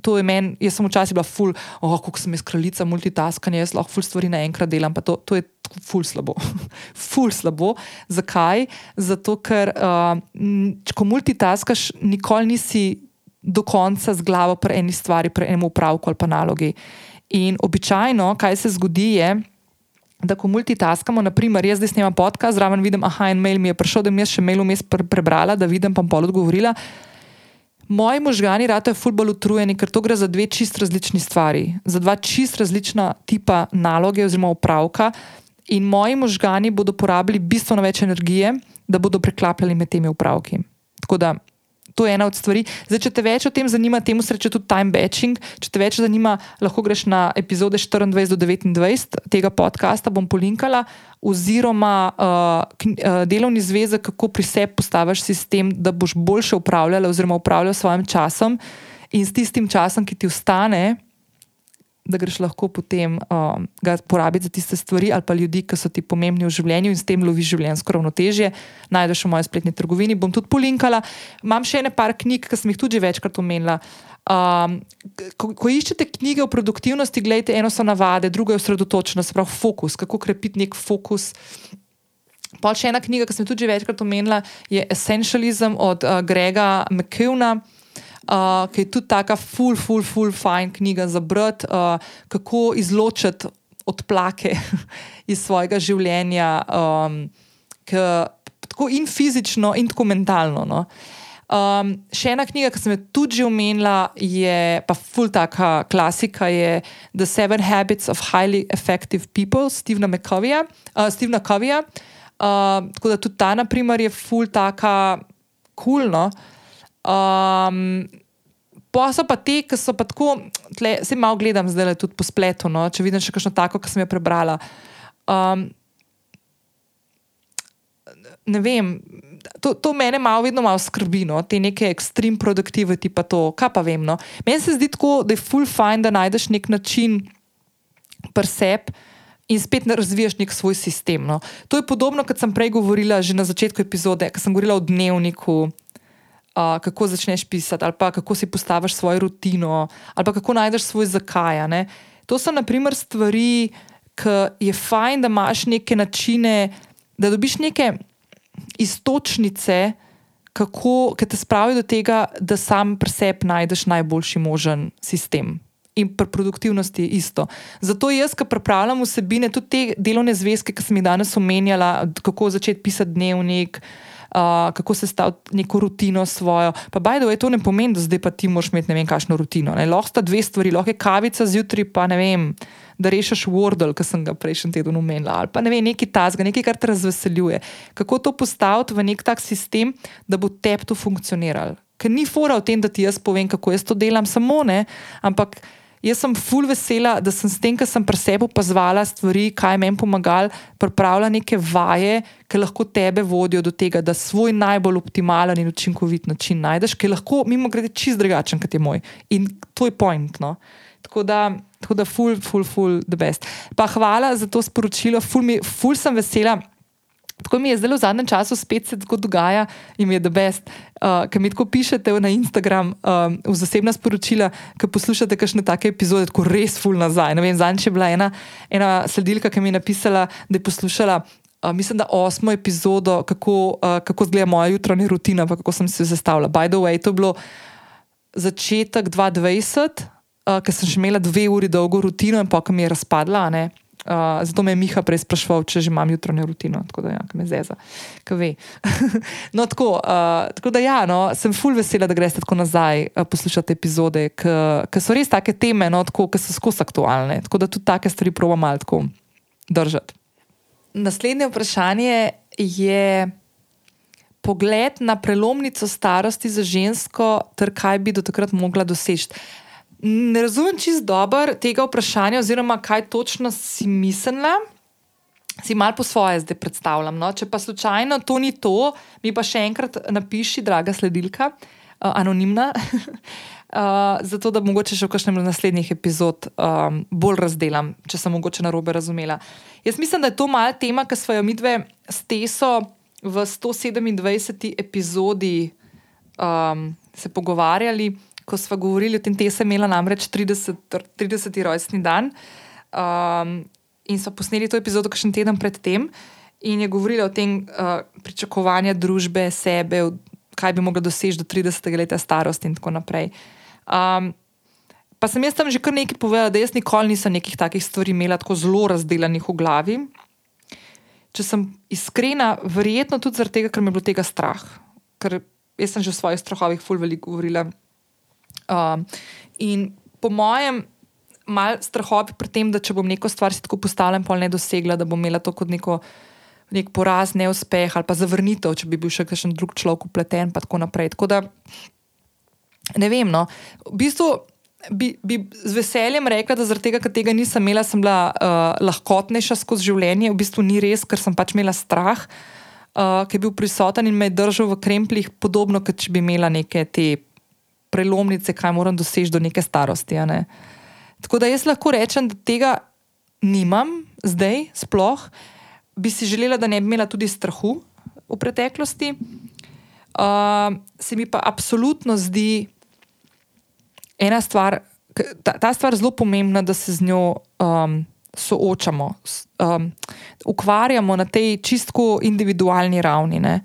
To je meni, jaz sem včasih bila ful, oh, kako sem jaz kraljica multitaskanja, jaz lahko ful stvari naenkrat delam, pa to, to je ful slabo. ful slabo. Zakaj? Zato, ker uh, ko multitaskaš, nikoli nisi do konca z glavo pri eni stvari, pri enem upravku ali pa nalogi. In običajno, kaj se zgodi, je, da ko multitaskamo, naprimer, jaz zdaj snemam podcast, zraven vidim, ah, en mail mi je prišel, da mi je še mail vmes prebrala, da vidim, pa pol odgovorila. Moji možgani rado je fulbol utrujeni, ker to gre za dve čist različni stvari, za dva čist različna tipa naloge oziroma upravka. In moji možgani bodo porabili bistveno več energije, da bodo preklapljali med temi upravki. Tako da to je ena od stvari. Zdaj, če te več o tem zanima, temu se reče tudi time batching. Če te več zanima, lahko greš na epizode 24 do 29 tega podcasta, bom polinkala, oziroma uh, delovni zvezek, kako pri sebi postaviš sistem, da boš boljše upravljala oziroma upravljala s svojim časom in s tistim časom, ki ti ostane da greš lahko potem um, ga porabiti za tiste stvari ali pa ljudi, ki so ti pomembni v življenju in s tem loviš življenjsko ravnotežje. Najdeš v moji spletni trgovini, bom tudi polinkala. Imam še ene par knjig, ki sem jih tudi večkrat omenila. Um, ko, ko iščete knjige o produktivnosti, gledajte, eno so navade, drugo je osredotočenost, se pravi fokus, kako krepiti nek fokus. Pa še ena knjiga, ki sem jo tudi večkrat omenila, je Essentialism od uh, Grega McKeona uh, ki je tudi tako full, full, full fine knjiga za brati, uh, kako izločiti odplake iz svojega življenja, um, k, tako in fizično, in tako mentalno. No. Um, še ena knjiga, ki sem jo tudi omenila, je pa full taka klasika, je The Seven Habits of Highly Effective People, Stevena McCovija. Uh, Stevena Covija. Uh, tako da tudi ta, na primer, je full taka kulno. Cool, Um, Pa so pa te, ki so pa tako, tle, se malo gledam zdaj tudi po spletu, no, če vidim še kakšno tako, ki sem jo prebrala. Um, ne vem, to, to mene malo, vedno malo skrbi, no, te neke extreme productivity, pa to, kaj pa vem. No. Meni se zdi tako, da je full fine, da najdeš nek način preseb. In spet ne razviješ nek svoj sistem. No. To je podobno, kot sem prej govorila, že na začetku epizode, ko sem govorila o dnevniku, uh, kako začneš pisati, ali pa kako si postaviš svojo rutino, ali pa kako najdeš svoj zakaj. Ne? To so naprimer stvari, ki je fajn, da imaš neke načine, da dobiš neke istočnice, kako, ki te spravijo do tega, da sam pri sebi najdeš najboljši možen sistem. In pri produktivnosti je isto. Zato jaz, ki pripravljam vsebine, tudi te delovne zvezke, ki sem jih danes omenjala, kako začeti pisati dnevnik, uh, uh, kako se staviti neko rutino svojo. Pa baj da je to ne pomeni, da zdaj pa ti moraš imeti ne vem, kakšno rutino. Ne? Lahko sta dve stvari, lahko je kavica zjutraj, pa ne vem. Da rešiš Wordle, ki sem ga prejšnji teden umenila, ali pa ne vem, nekaj tasga, nekaj, kar te razveseljuje. Kako to postaviti v nek tak sistem, da bo tebi to funkcioniralo? Ker ni fora v tem, da ti jaz povem, kako jaz to delam, samo ne, ampak Jaz sem full vesela, da sem s tem, kar sem pri sebi opazvala stvari, kaj meni pomagali, pripravila neke vaje, ki lahko tebe vodijo do tega, da svoj najbolj optimalen in učinkovit način najdeš, ki je lahko, mimo grede, čist drugačen kot je moj. In to je point. No? Tako da, tako da, full, full, full, the best. Pa hvala za to sporočilo, full, mi, full sem vesela. Tako mi je zelo v zadnjem času spet se dogaja in mi je the best, uh, ker mi tako pišete na Instagram um, v zasebna sporočila, ki poslušate kakšne take epizode, tako res full nazaj. Ne vem, zadnjič je bila ena, ena sledilka, ki mi je napisala, da je poslušala. Uh, mislim, da osmo epizodo, kako, uh, kako zgleda moja jutranja rutina, kako sem se zastavila. By the way, to je bilo začetek 2020, uh, ker sem že imela dve uri dolgo rutino in pa, ki mi je razpadla. Ne? Uh, zato me je Miha prej sprašval, če že imam jutranjo rutino, tako da ja, me zeza, ki ve. no, tako, uh, tako da ja, no, sem full vesela, da greste tako nazaj uh, poslušati epizode, ki so res take teme, no, ki so skozi aktualne. Tako da tudi take stvari provam malo držati. Naslednje vprašanje je pogled na prelomnico starosti za žensko, ter kaj bi do takrat mogla doseči. Ne razumem čist dobro tega vprašanja, oziroma kaj točno si mislila. Si malo po svoje zdaj predstavljam. No? Če pa slučajno to ni to, mi pa še enkrat napiši, draga sledilka, uh, anonimna, uh, zato da mogoče še v kakšnem naslednjih epizod um, bolj razdelam, če sem mogoče na robe razumela. Jaz mislim, da je to malo tema, ki smo jo midve s Teso v 127. epizodi um, se pogovarjali ko smo govorili o tem, da sem imela namreč 30. 30. rojstni dan. Um, in so posneli to epizodo, še en teden predtem, in je govorila o tem uh, pričakovanju družbe, sebe, kaj bi mogla doseči do 30. leta starosti in tako naprej. Um, pa sem jaz tam že kar nekaj povedala, da jaz nikoli nisem nekih takih stvari imela tako zelo razdeljenih v glavi. Če sem iskrena, verjetno tudi zaradi tega, ker me je bilo tega strah. Ker jaz sem že v svojih strahovih ful veliko govorila. Um, in po mojem, malo strahovi pri tem, da če bom neko stvar si tako postavila in pol ne dosegla, da bom imela to kot neko. Nek poraz, neuspeh ali pa zavrnitev, če bi bil še kakšen drug človek upleten, in tako naprej. Tako da, ne vem. No. V bistvu bi, bi z veseljem rekla, da zaradi tega, ker tega nisem imela, sem bila uh, lahkotnejša skozi življenje. V bistvu ni res, ker sem pač imela strah, uh, ki je bil prisoten in me je držal v krempljih, podobno kot če bi imela neke te prelomnice, kaj moram doseči do neke starosti. Ne? Tako da jaz lahko rečem, da tega nimam zdaj, sploh bi si želela, da ne bi imela tudi strahu v preteklosti. Uh, se mi pa absolutno zdi ena stvar, ta, ta stvar zelo pomembna, da se z njo um, soočamo, um, ukvarjamo na tej čistko individualni ravni. Uh,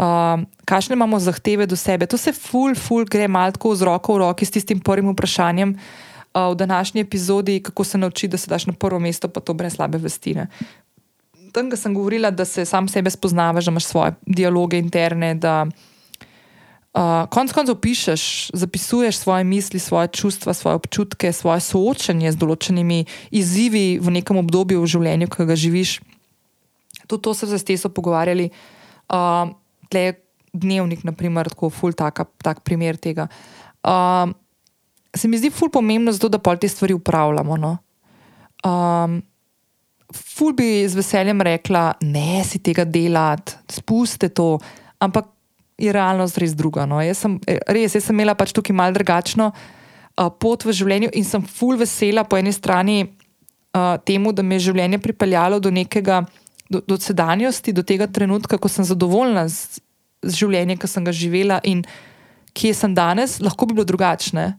um, kakšne imamo zahteve do sebe. To se ful, ful gre malo z roko v roki s tistim prvim vprašanjem uh, v današnji epizodi, kako se nauči, da se daš na prvo mesto, pa to brez slabe vestine. Tam, ko sem govorila, da se sam sebe spoznavaš, da imaš svoje dialoge interne, da uh, konec koncev pišeš, zapisuješ svoje misli, svoje čustva, svoje občutke, svoje soočanje z določenimi izzivi v nekem obdobju v življenju, ki ga živiš. Tudi to so se s teso pogovarjali. Uh, tle dnevnik, naprimer, tako ful, taka, tak primer tega. Um, se mi zdi ful pomembno, zato, da pol te stvari upravljamo. No? Um, ful bi z veseljem rekla, ne si tega delati, spuste to, ampak je realnost res druga. No? Jaz sem, res, jaz sem imela pač tukaj mal drugačno uh, pot v življenju in sem ful vesela po eni strani uh, temu, da me je življenje pripeljalo do nekega do, do sedanjosti, do tega trenutka, ko sem zadovoljna z, z življenjem, ki sem ga živela in kje sem danes, lahko bi bilo drugačne.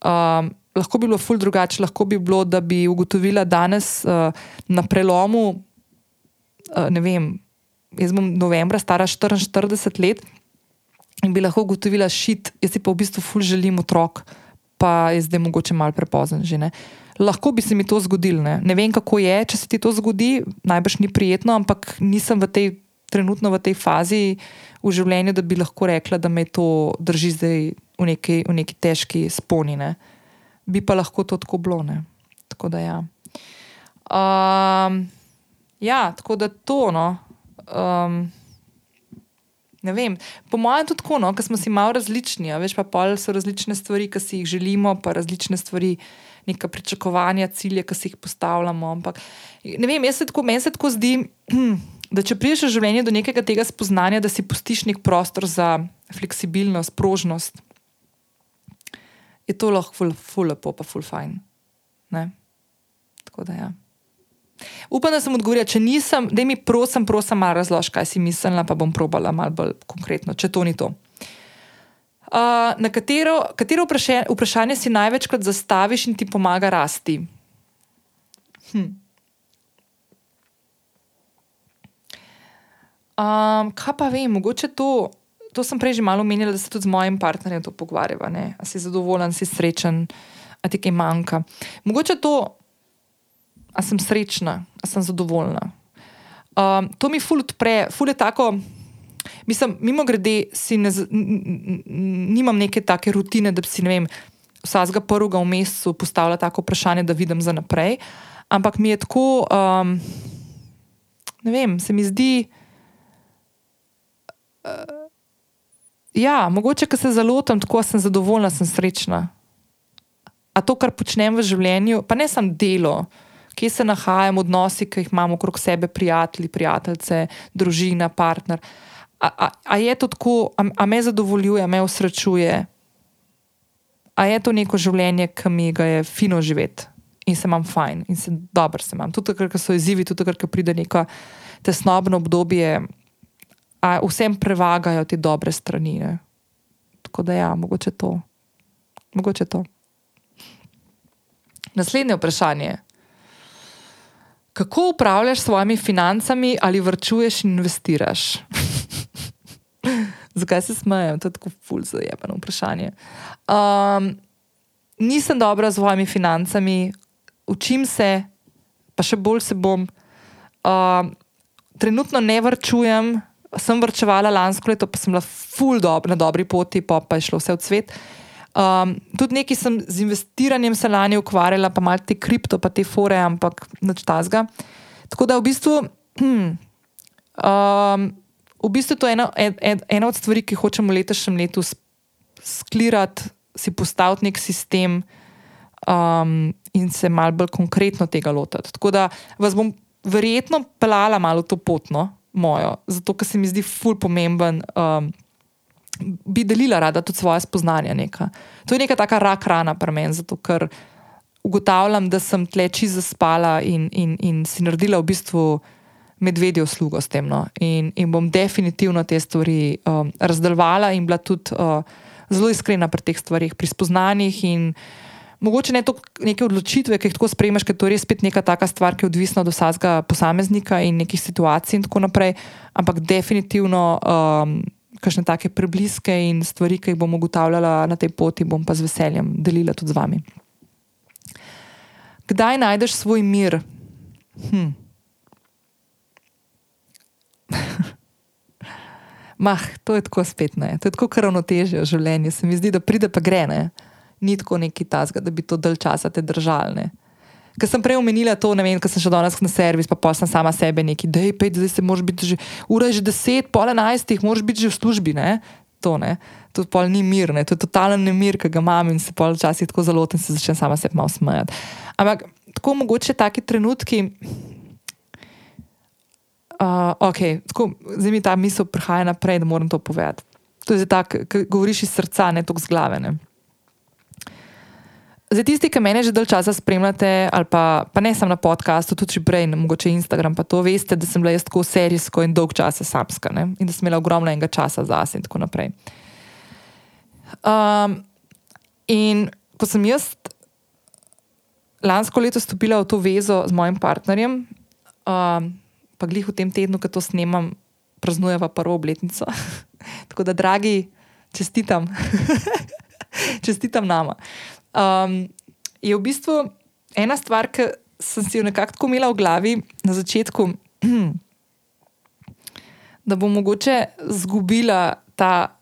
Um, lahko bi bilo ful drugače, lahko bi bilo, da bi ugotovila danes uh, na prelomu, uh, ne vem, jaz bom novembra stara 44 let in bi lahko ugotovila šit, jaz si pa v bistvu ful želim otrok, pa je zdaj mogoče mal prepozen že. Ne? Lahko bi se mi to zgodilo. Ne? ne vem, kako je, če se ti to zgodi, najbrž ni prijetno, ampak nisem v tej trenutno v tej fazi v življenju, da bi lahko rekla, da me to drži zdaj v neki, v neki težki sponine. Bi pa lahko to tako bilo. Ne? Tako da ja. Um, ja, tako da to. No. Um, Ne vem, po mojem, tudi tako, no, ker smo si malo različni, veš pa pol so različne stvari, ki si jih želimo, pa različne stvari, neka pričakovanja, cilje, ki si jih postavljamo. Ampak, ne vem, jaz se tako, meni se tako zdi, da če priješ v življenje do nekega tega spoznanja, da si pustiš nek prostor za fleksibilnost, prožnost, je to lahko ful, ful lepo, pa ful fajn. Ne? Tako da ja. Upam, da sem odgovorila, če nisem, da mi prosim, prosim, malo razloži, kaj si mislila, pa bom probala malo bolj konkretno, če to ni to. Uh, na katero, katero vprašanje, vprašanje si največkrat zastaviš in ti pomaga rasti? Hm. Um, kaj pa vem, mogoče to, to sem prej že malo omenila, da se tudi z mojim partnerjem to pogovarjava. A si zadovoljen, si srečen, a ti kaj manjka. Mogoče to a sem srečna, a sem zadovoljna. Um, to mi ful odpre, ful je tako. Mislim, mimo grede, ne, nimam neke take rutine, da bi si vsakega prvega v mesecu postavila tako vprašanje, da vidim za naprej. Ampak mi je tako, um, ne vem, se mi zdi. Uh, ja, mogoče, ker se zalotam, tako sem zadovoljna, sem srečna. A to, kar počnem v življenju, pa ne samo delo kje se nahajam, odnosi, ki jih imamo okrog sebe, prijatelji, prijateljice, družina, partner. A, a, a je to tako, a, a me zadovoljuje, a me usrečuje? A je to neko življenje, ki mi ga je fino živeti in se imam fajn in se dobro se imam. Tudi, ker so izzivi, tudi, ker pride neko tesnobno obdobje, a vsem prevagajo te dobre strani. Ne? Tako da ja, mogoče to. Mogoče to. Naslednje vprašanje kako upravljaš s svojimi financami, ali vrčuješ in investiraš? Zakaj se smejem? To je tako ful za jebeno vprašanje. Um, nisem dobra z svojimi financami, učim se, pa še bolj se bom. Um, trenutno ne vrčujem, sem vrčevala lansko leto, pa sem bila ful dob na dobri poti, pa, pa je šlo vse v svet. Um, tudi nekaj sem z investiranjem se lani ukvarjala, pa malo te kripto, pa te fore, ampak nič tazga. Tako da v bistvu, hm, um, v bistvu to je ena, ena od stvari, ki hočemo letošnjem letu sklirati, si postaviti nek sistem um, in se malo bolj konkretno tega lotiti. Tako da vas bom verjetno pelala malo to potno mojo, zato ker se mi zdi ful pomemben. Um, bi delila rada tudi svoje spoznanja. Neka. To je neka taka rak rana pri meni, zato ker ugotavljam, da sem tle čisto zaspala in, in, in si naredila v bistvu medvedjo slugo s tem. No. In, in bom definitivno te stvari um, razdelovala in bila tudi uh, zelo iskrena pri teh stvarih, pri spoznanjih. Mogoče ne to neke odločitve, ki jih tako sprejmeš, ker to je res spet neka taka stvar, ki je odvisna od vsakega posameznika in nekih situacij in tako naprej, ampak definitivno. Um, kakšne take prebliske in stvari, ki jih bom ugotavljala na tej poti, bom pa z veseljem delila tudi z vami. Kdaj najdeš svoj mir? Hm. Mah, to je tako spet ne. To je tako ravnotežje v življenju. Se mi zdi, da pride pa gre. Ne? Ni tako neki tasga, da bi to dalj časa te držali. Ker sem prej omenila to, ne vem, ker sem še danes na servis, pa pa sem sama sebe neki, da je pet, zdaj se moraš biti že, ura je že deset, pol enajstih, moraš biti že v službi, ne? To ne. To pol ni mir, ne? to je totalen nemir, ki ga imam in se pol včasih tako zelo in se začnem sama sebe malo smejati. Ampak tako mogoče taki trenutki. Uh, okay, tako, zdaj mi ta misel prihaja naprej, da moram to povedati. To je tako, govoriš iz srca, ne toliko z glave. Ne? Za tisti, ki me že dalj časa spremljate, pa, pa ne samo na podkastu, tudi prej, mogoče Instagram, pa to veste, da sem bila jaz tako serijsko in dolg časa samska ne? in da sem imela ogromno enega časa za sebe in tako naprej. Um, in ko sem jaz lansko leto stopila v to vezo z mojim partnerjem, um, pa glih v tem tednu, ko to snemam, praznujeva prvo obletnico. tako da, dragi, čestitam. čestitam nama um, je v bistvu ena stvar, ki sem si jo nekako imela v glavi na začetku. da bom mogoče izgubila ta,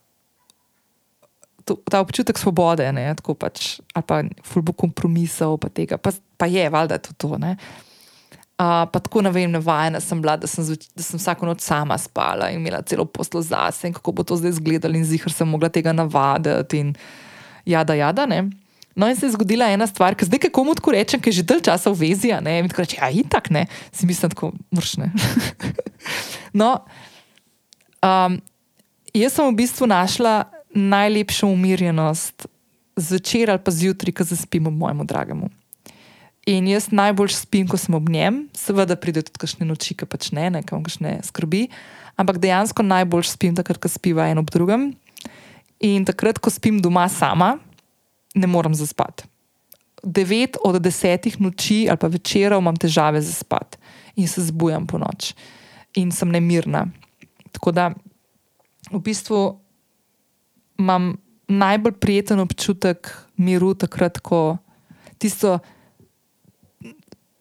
to, ta občutek svobode, ne, tako pač, ali pa fulbo kompromisov, pa tega, pa, pa je, valjda, to. to ne. Uh, pa tako ne vem, navajena sem bila, da sem, da sem vsako noč sama spala in imela celo poslo zase, in kako bo to zdaj izgledalo, in zihar sem mogla tega navaditi, in jada, jada. Ne? No, in se je zgodila ena stvar, ki zdaj komu tako rečem, ki je že dalj časa v vezi, ne, in tako reče, ja, in tako ne, si mislim, tako mršne. no, um, jaz sem v bistvu našla najlepšo umirjenost zvečer ali pa zjutraj, ko zaspim ob mojemu dragemu. In jaz najbolj spim, ko sem ob njem, seveda pride tudi kakšne noči, ki pač ne, nekam kakšne skrbi, ampak dejansko najbolj spim takrat, ko spiva en ob drugem. In takrat, ko spim doma sama, ne morem zaspati. Devet od desetih noči ali pa večerov imam težave za spat in se zbujam po noč in sem nemirna. Tako da v bistvu imam najbolj prijeten občutek miru takrat, ko tisto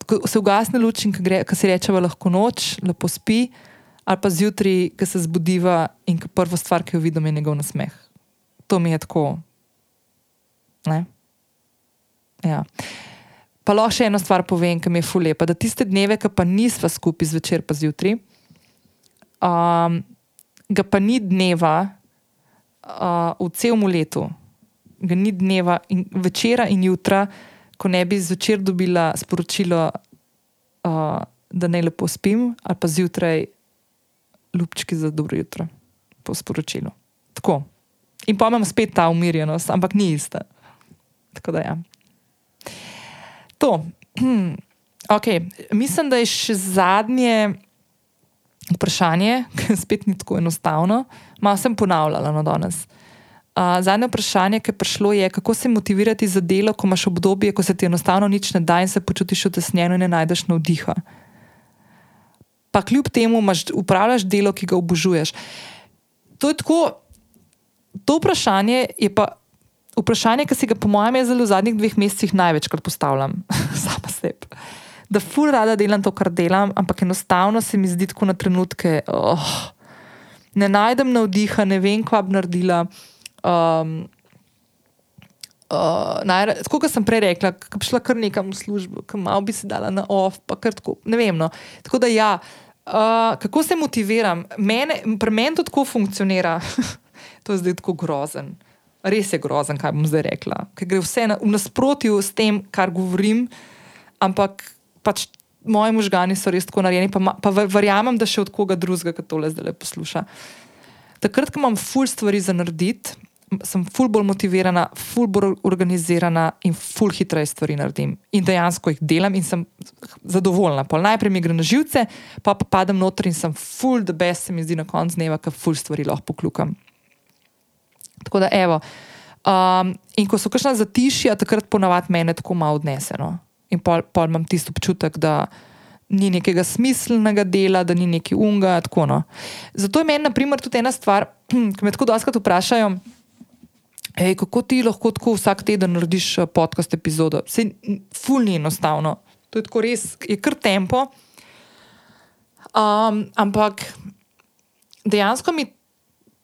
ko se ugasne luč in ko se reče, da lahko noč, lepo spi, ali pa zjutraj, ko se zbudiva in prva stvar, ki jo vidim, je njegov nasmeh. To mi je tako. Ja. Pa lahko še eno stvar povem, ki mi je fulepa. Da tiste dneve, ki pa nisva skupaj zvečer, pa zjutraj, um, ga pa ni dneva uh, v celem letu, ga ni dneva in večera in jutra ko ne bi zvečer dobila sporočilo, uh, da ne lepo spim, ali pa zjutraj, ljubčki za dobro jutro, po sporočilu. Tako. In pa imam spet ta umirjenost, ampak ni ista. Tako da ja. To. Okay. Mislim, da je še zadnje vprašanje, ki spet ni tako enostavno. Malo sem ponavljala na no, danes. Uh, zadnje vprašanje, ki je prišlo, je, kako se motivirati za delo, ko imaš obdobje, ko se ti enostavno nič ne da in se počutiš utesnjeno in ne najdeš navdiha. Pa kljub temu imaš, upravljaš delo, ki ga obožuješ. To je tako. To vprašanje je pa vprašanje, ki si ga, po mojem, zelo v zadnjih dveh mesecih največkrat postavljam, sama sebi. Da fur rada delam to, kar delam, ampak enostavno se mi zdi tako na trenutke, oh, ne najdem navdiha, ne vem, kva bi naredila. Um, uh, Tako kot sem prej rekla, ki bi šla kar nekam v službo, ki malo bi se dala na off, pa kar tako. Ne vem. No. Tako da ja, uh, kako se motiviram? Mene, pri meni to tako funkcionira. to je zdaj tako grozen. Res je grozen, kaj bom zdaj rekla. Ker gre vse na, v nasprotju s tem, kar govorim, ampak pač moji možgani so res tako narejeni, pa, pa verjamem, da še od koga drugega, ki tole zdaj posluša. Takrat, ko imam ful stvari za narediti, sem ful bolj motivirana, ful bolj organizirana in ful hitreje stvari naredim. In dejansko jih delam in sem zadovoljna. Pol najprej mi gre na živce, pa pa padem noter in sem ful the best, se mi zdi na koncu dneva, ker ful stvari lahko poklukam. Tako da, evo. Um, in ko so kakšna zatišja, takrat ponavadi mene tako malo odneseno. In pol, pol imam tisto občutek, da ni nekega smiselnega dela, da ni neki unga. Tako, no. Zato je meni, na primer, tudi ena stvar, ki me tako doskrat vprašajo. Ej, kako ti lahko tako vsak teden narediš eh, podcast epizodo? Se fulni enostavno. To je tako res, je kar tempo. Um, ampak dejansko mi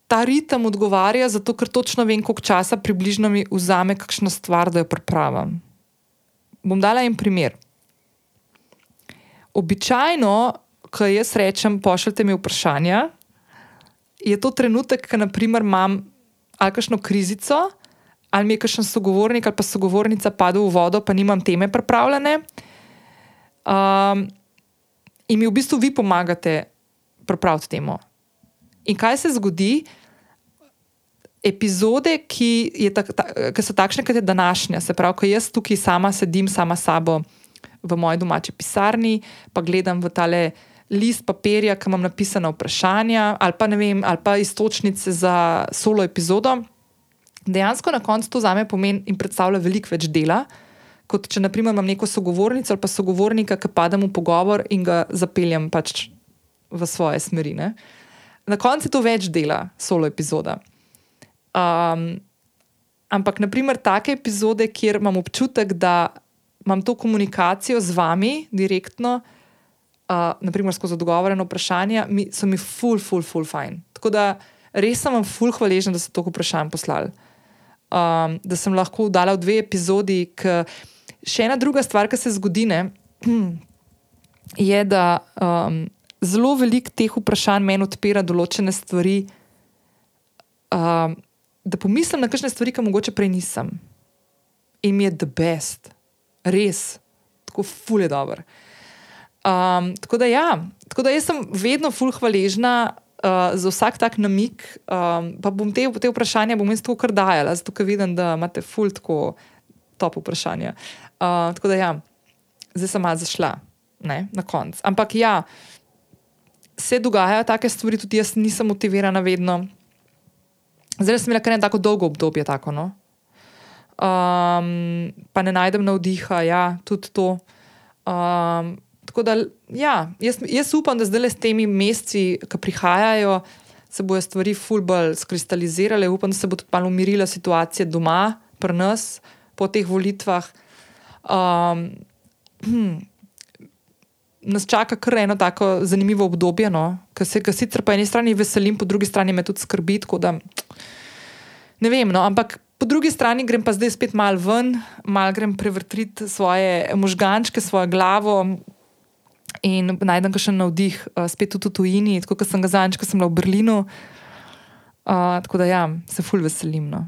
ta ritem odgovarja, zato ker točno vem, koliko časa približno mi vzame kakšna stvar, da jo pripravim. Bom dala en primer. Običajno, ko jaz rečem, pošljite mi vprašanja, je to trenutek, ko naprimer imam ali kakšno krizico, ali mi je kakšen sogovornik ali pa sogovornica padel v vodo, pa nimam teme pripravljene. Um, in mi v bistvu vi pomagate pripraviti temo. In kaj se zgodi? Epizode, ki, ta, ta, ki so takšne, kot je današnja, se pravi, ko jaz tukaj sama sedim, sama sabo v moji domači pisarni, pa gledam v tale list papirja, ki imam napisana vprašanja, ali pa, vem, ali pa istočnice za solo epizodo, dejansko na koncu to za me pomeni in predstavlja veliko več dela. Kot če naprimer, imam neko sogovornico ali pa sogovornika, ki padem v pogovor in ga zapeljem pač v svoje smeri. Ne? Na koncu je to več dela, solo epizoda. Um, ampak, naprimer, take epizode, kjer imam občutek, da imam to komunikacijo z vami direktno, naprimer skozi odgovorjeno vprašanje, mi, so mi ful, ful, ful, fajn. Tako da res sem vam ful hvaležen, da ste toliko vprašanj poslali. Um, da sem lahko dala v dve epizodi. Še ena druga stvar, ki se zgodi, ne, je, da um, zelo veliko teh vprašanj meni odpira določene stvari, um, da pomislim na kakšne stvari, ki mogoče prej nisem. In mi je the best, res, tako ful je dobro. Um, tako da ja, tako da jaz sem vedno ful hvaležna uh, za vsak tak namik, um, pa bom te, te vprašanja bom jaz to kar dajala, zato ker vidim, da imate ful tako top vprašanja. Uh, tako da ja, zdaj sem malo zašla, ne, na koncu. Ampak ja, se dogajajo take stvari, tudi jaz nisem motivirana vedno. Zdaj sem imela kar eno tako dolgo obdobje, tako no. Um, pa ne najdem navdiha, ja, tudi to. Um, Tako da, ja, jaz, jaz upam, da zdaj s temi meseci, ki prihajajo, se bodo stvari fulbol skristalizirale. Upam, da se bo tudi malo umirila situacija doma, pri nas, po teh volitvah. Um, hm, nas čaka kar eno tako zanimivo obdobje, no? ki se ga sicer po eni strani veselim, po drugi strani me tudi skrbi. Da, ne vem, no? ampak. Po drugi strani grem pa zdaj spet malo ven, malo grem prevrtiti svoje možgančke, svojo glavo, in najdem še navdih, uh, spet tudi v tujini, tako kot sem ga zadnjič, ko sem bila v Berlinu. Uh, tako da ja, se ful veselim. No.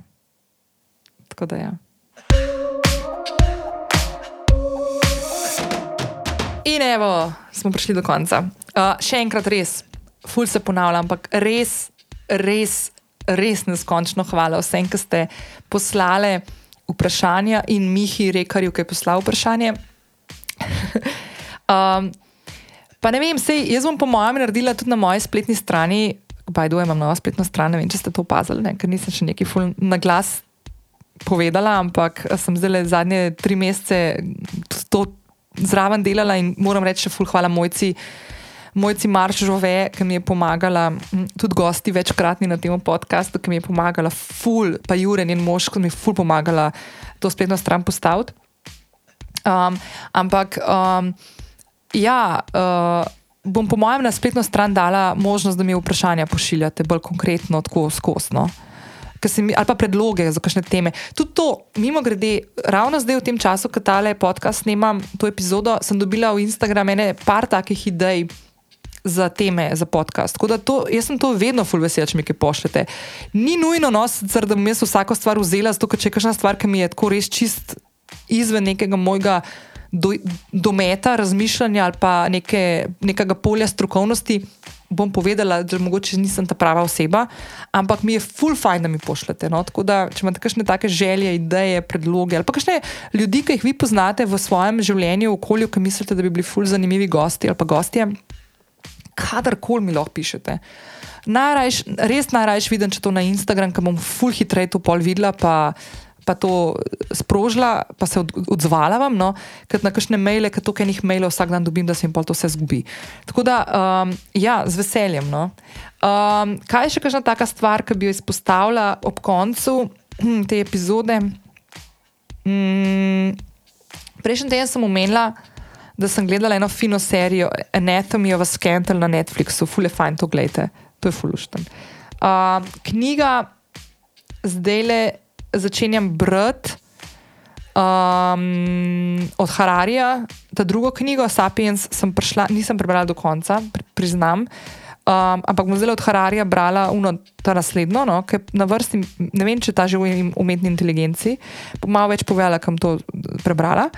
Tako da ja. In evo, smo prišli do konca. Uh, še enkrat res, ful se ponavlja, ampak res, res, res neskončno hvala vsem, ki ste poslali vprašanja in Mihi Rekarju, ki je poslal vprašanje. um, Pa ne vem, sej, jaz bom po mojem naredila tudi na moji spletni strani. Bajdo imam novo spletno stran, ne vem, če ste to opazili, ne? ker nisem še neki ful na glas povedala, ampak sem zdaj le zadnje tri mesece to zraven delala in moram reči, ful hvala mojci. Mojci Marš Žove, ki mi je pomagala, tudi gosti večkratni na tem podkastu, ki mi je pomagala, ful, pa Jure in mož, ki mi je ful pomagala to spletno stran postaviti. Um, ampak um, Ja, uh, bom po mojem na spletno stran dala možnost, da mi vprašanja pošiljate bolj konkretno, tako skosno. Ali pa predloge za kakšne teme. Tudi to, mimo grede, ravno zdaj v tem času, ko tale podcast snemam to epizodo, sem dobila v Instagram ene par takih idej za teme za podcast. Tako da to, jaz sem to vedno full vesel, če mi kaj pošljete. Ni nujno nositi, da bom jaz vsako stvar vzela, zato ker če je kakšna stvar, ki mi je tako res čist izven nekega mojega do, dometa razmišljanja ali pa neke, nekega polja strokovnosti, bom povedala, da mogoče nisem ta prava oseba, ampak mi je full fajn, da mi pošljete. No? Tako da, če imate kakšne take želje, ideje, predloge ali pa kakšne ljudi, ki jih vi poznate v svojem življenju, v okolju, ki mislite, da bi bili full zanimivi gosti ali pa gostje, kadarkoli mi lahko pišete. Najrajš, res najrajš vidim, če to na Instagram, ker bom full hitreje to pol videla, pa to sprožila, pa se odzvala vam, no, ker na kakšne maile, ker toliko enih mailov vsak dan dobim, da se jim pa to vse zgubi. Tako da, um, ja, z veseljem. No. Um, kaj je še kakšna taka stvar, ki bi jo izpostavila ob koncu hm, te epizode? Mm, Prejšnji teden sem omenila, da sem gledala eno fino serijo Anatomy of a Scandal na Netflixu, fule fajn, to gledajte, to je fulušten. Uh, knjiga zdaj le začenjam brati um, od Hararija, ta drugo knjigo, Sapiens, sem prišla, nisem prebrala do konca, priznam. Um, ampak bom zdaj od Hararija brala uno, ta naslednjo, no, ki je na vrsti, ne vem, če ta že v umetni inteligenci. Bom malo več povedala, kam to prebrala.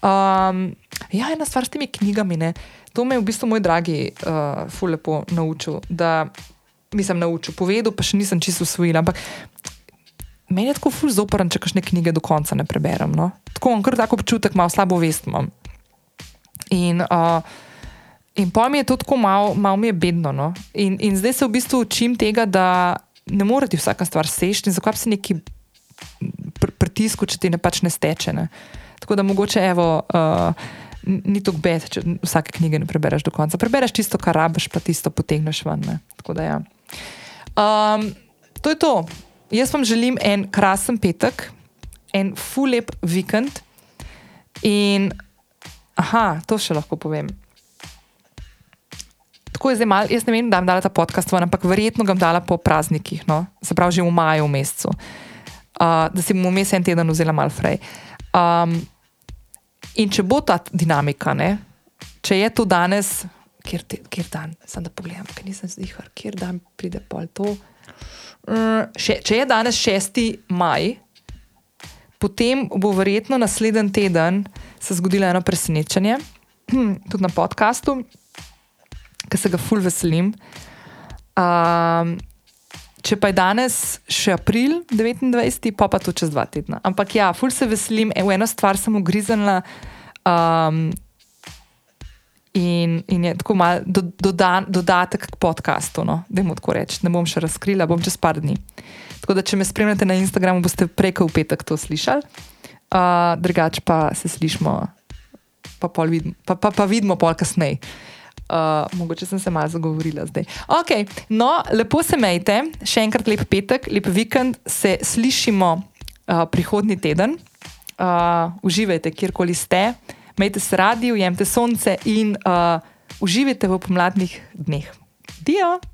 Um, ja, ena stvar s temi knjigami, ne. to me je v bistvu moj dragi uh, fulepo naučil. Da, Mislim, naučil, povedal, pa še nisem čisto usvojila. Ampak meni je tako ful zoporen, če kakšne knjige do konca ne preberem. No? Tako imam kar tako občutek, malo slabo vest imam. In, uh, in pa mi je to tako malo, malo mi je bedno. No? In, in zdaj se v bistvu učim tega, da ne morete vsaka stvar sešti in zakaj se neki pr pritisku, če ti ne pač ne steče. Ne? Tako da mogoče evo. Uh, Ni to bed, če vsake knjige ne prebereš do konca. Prebereš tisto, kar rabiš, pa tisto potegneš ven. Da, ja. um, to je to jaz vam želim en krasen petek, en fulep vikend. In, aha, to še lahko povem. tako je zdaj mal, jaz ne vem, da bom dala ta podcast ven, ampak verjetno ga bom dala po praznikih, no? se pravi že v maju, v mesecu, uh, da si bom vmes en teden vzela mal frej. Um, in če bo ta dinamika, ne? če je to danes, kjer, te, kjer dan, sem da pogledam, ker nisem zdihar, kjer dan pride pol to. Uh, še, če je danes 6. maj, potem bo verjetno naslednji teden se zgodilo eno presenečenje, tudi na podkastu, ki se ga ful veselim. Um, če pa je danes še april 29, pa pa to čez dva tedna. Ampak ja, ful se veselim, v eno stvar sem ugriznila. Um, In, in je tako malo do, dodan, dodatek k podkastu, no? da jim tako rečem. Ne bom še razkrila, bom čez par dni. Tako da, če me spremljate na Instagramu, boste preko v petek to slišali, uh, drugače pa se slišmo, pa, vidimo, pa, pa, pa vidimo pol kasneje. Uh, mogoče sem se malo zagovorila zdaj. Okay, no, lepo se majte, še enkrat lep petek, lep vikend, se slišimo uh, prihodnji teden. Uh, uživajte, kjerkoli ste imejte se radi, ujemite sonce in uh, uživajte v pomladnih dneh. Dio!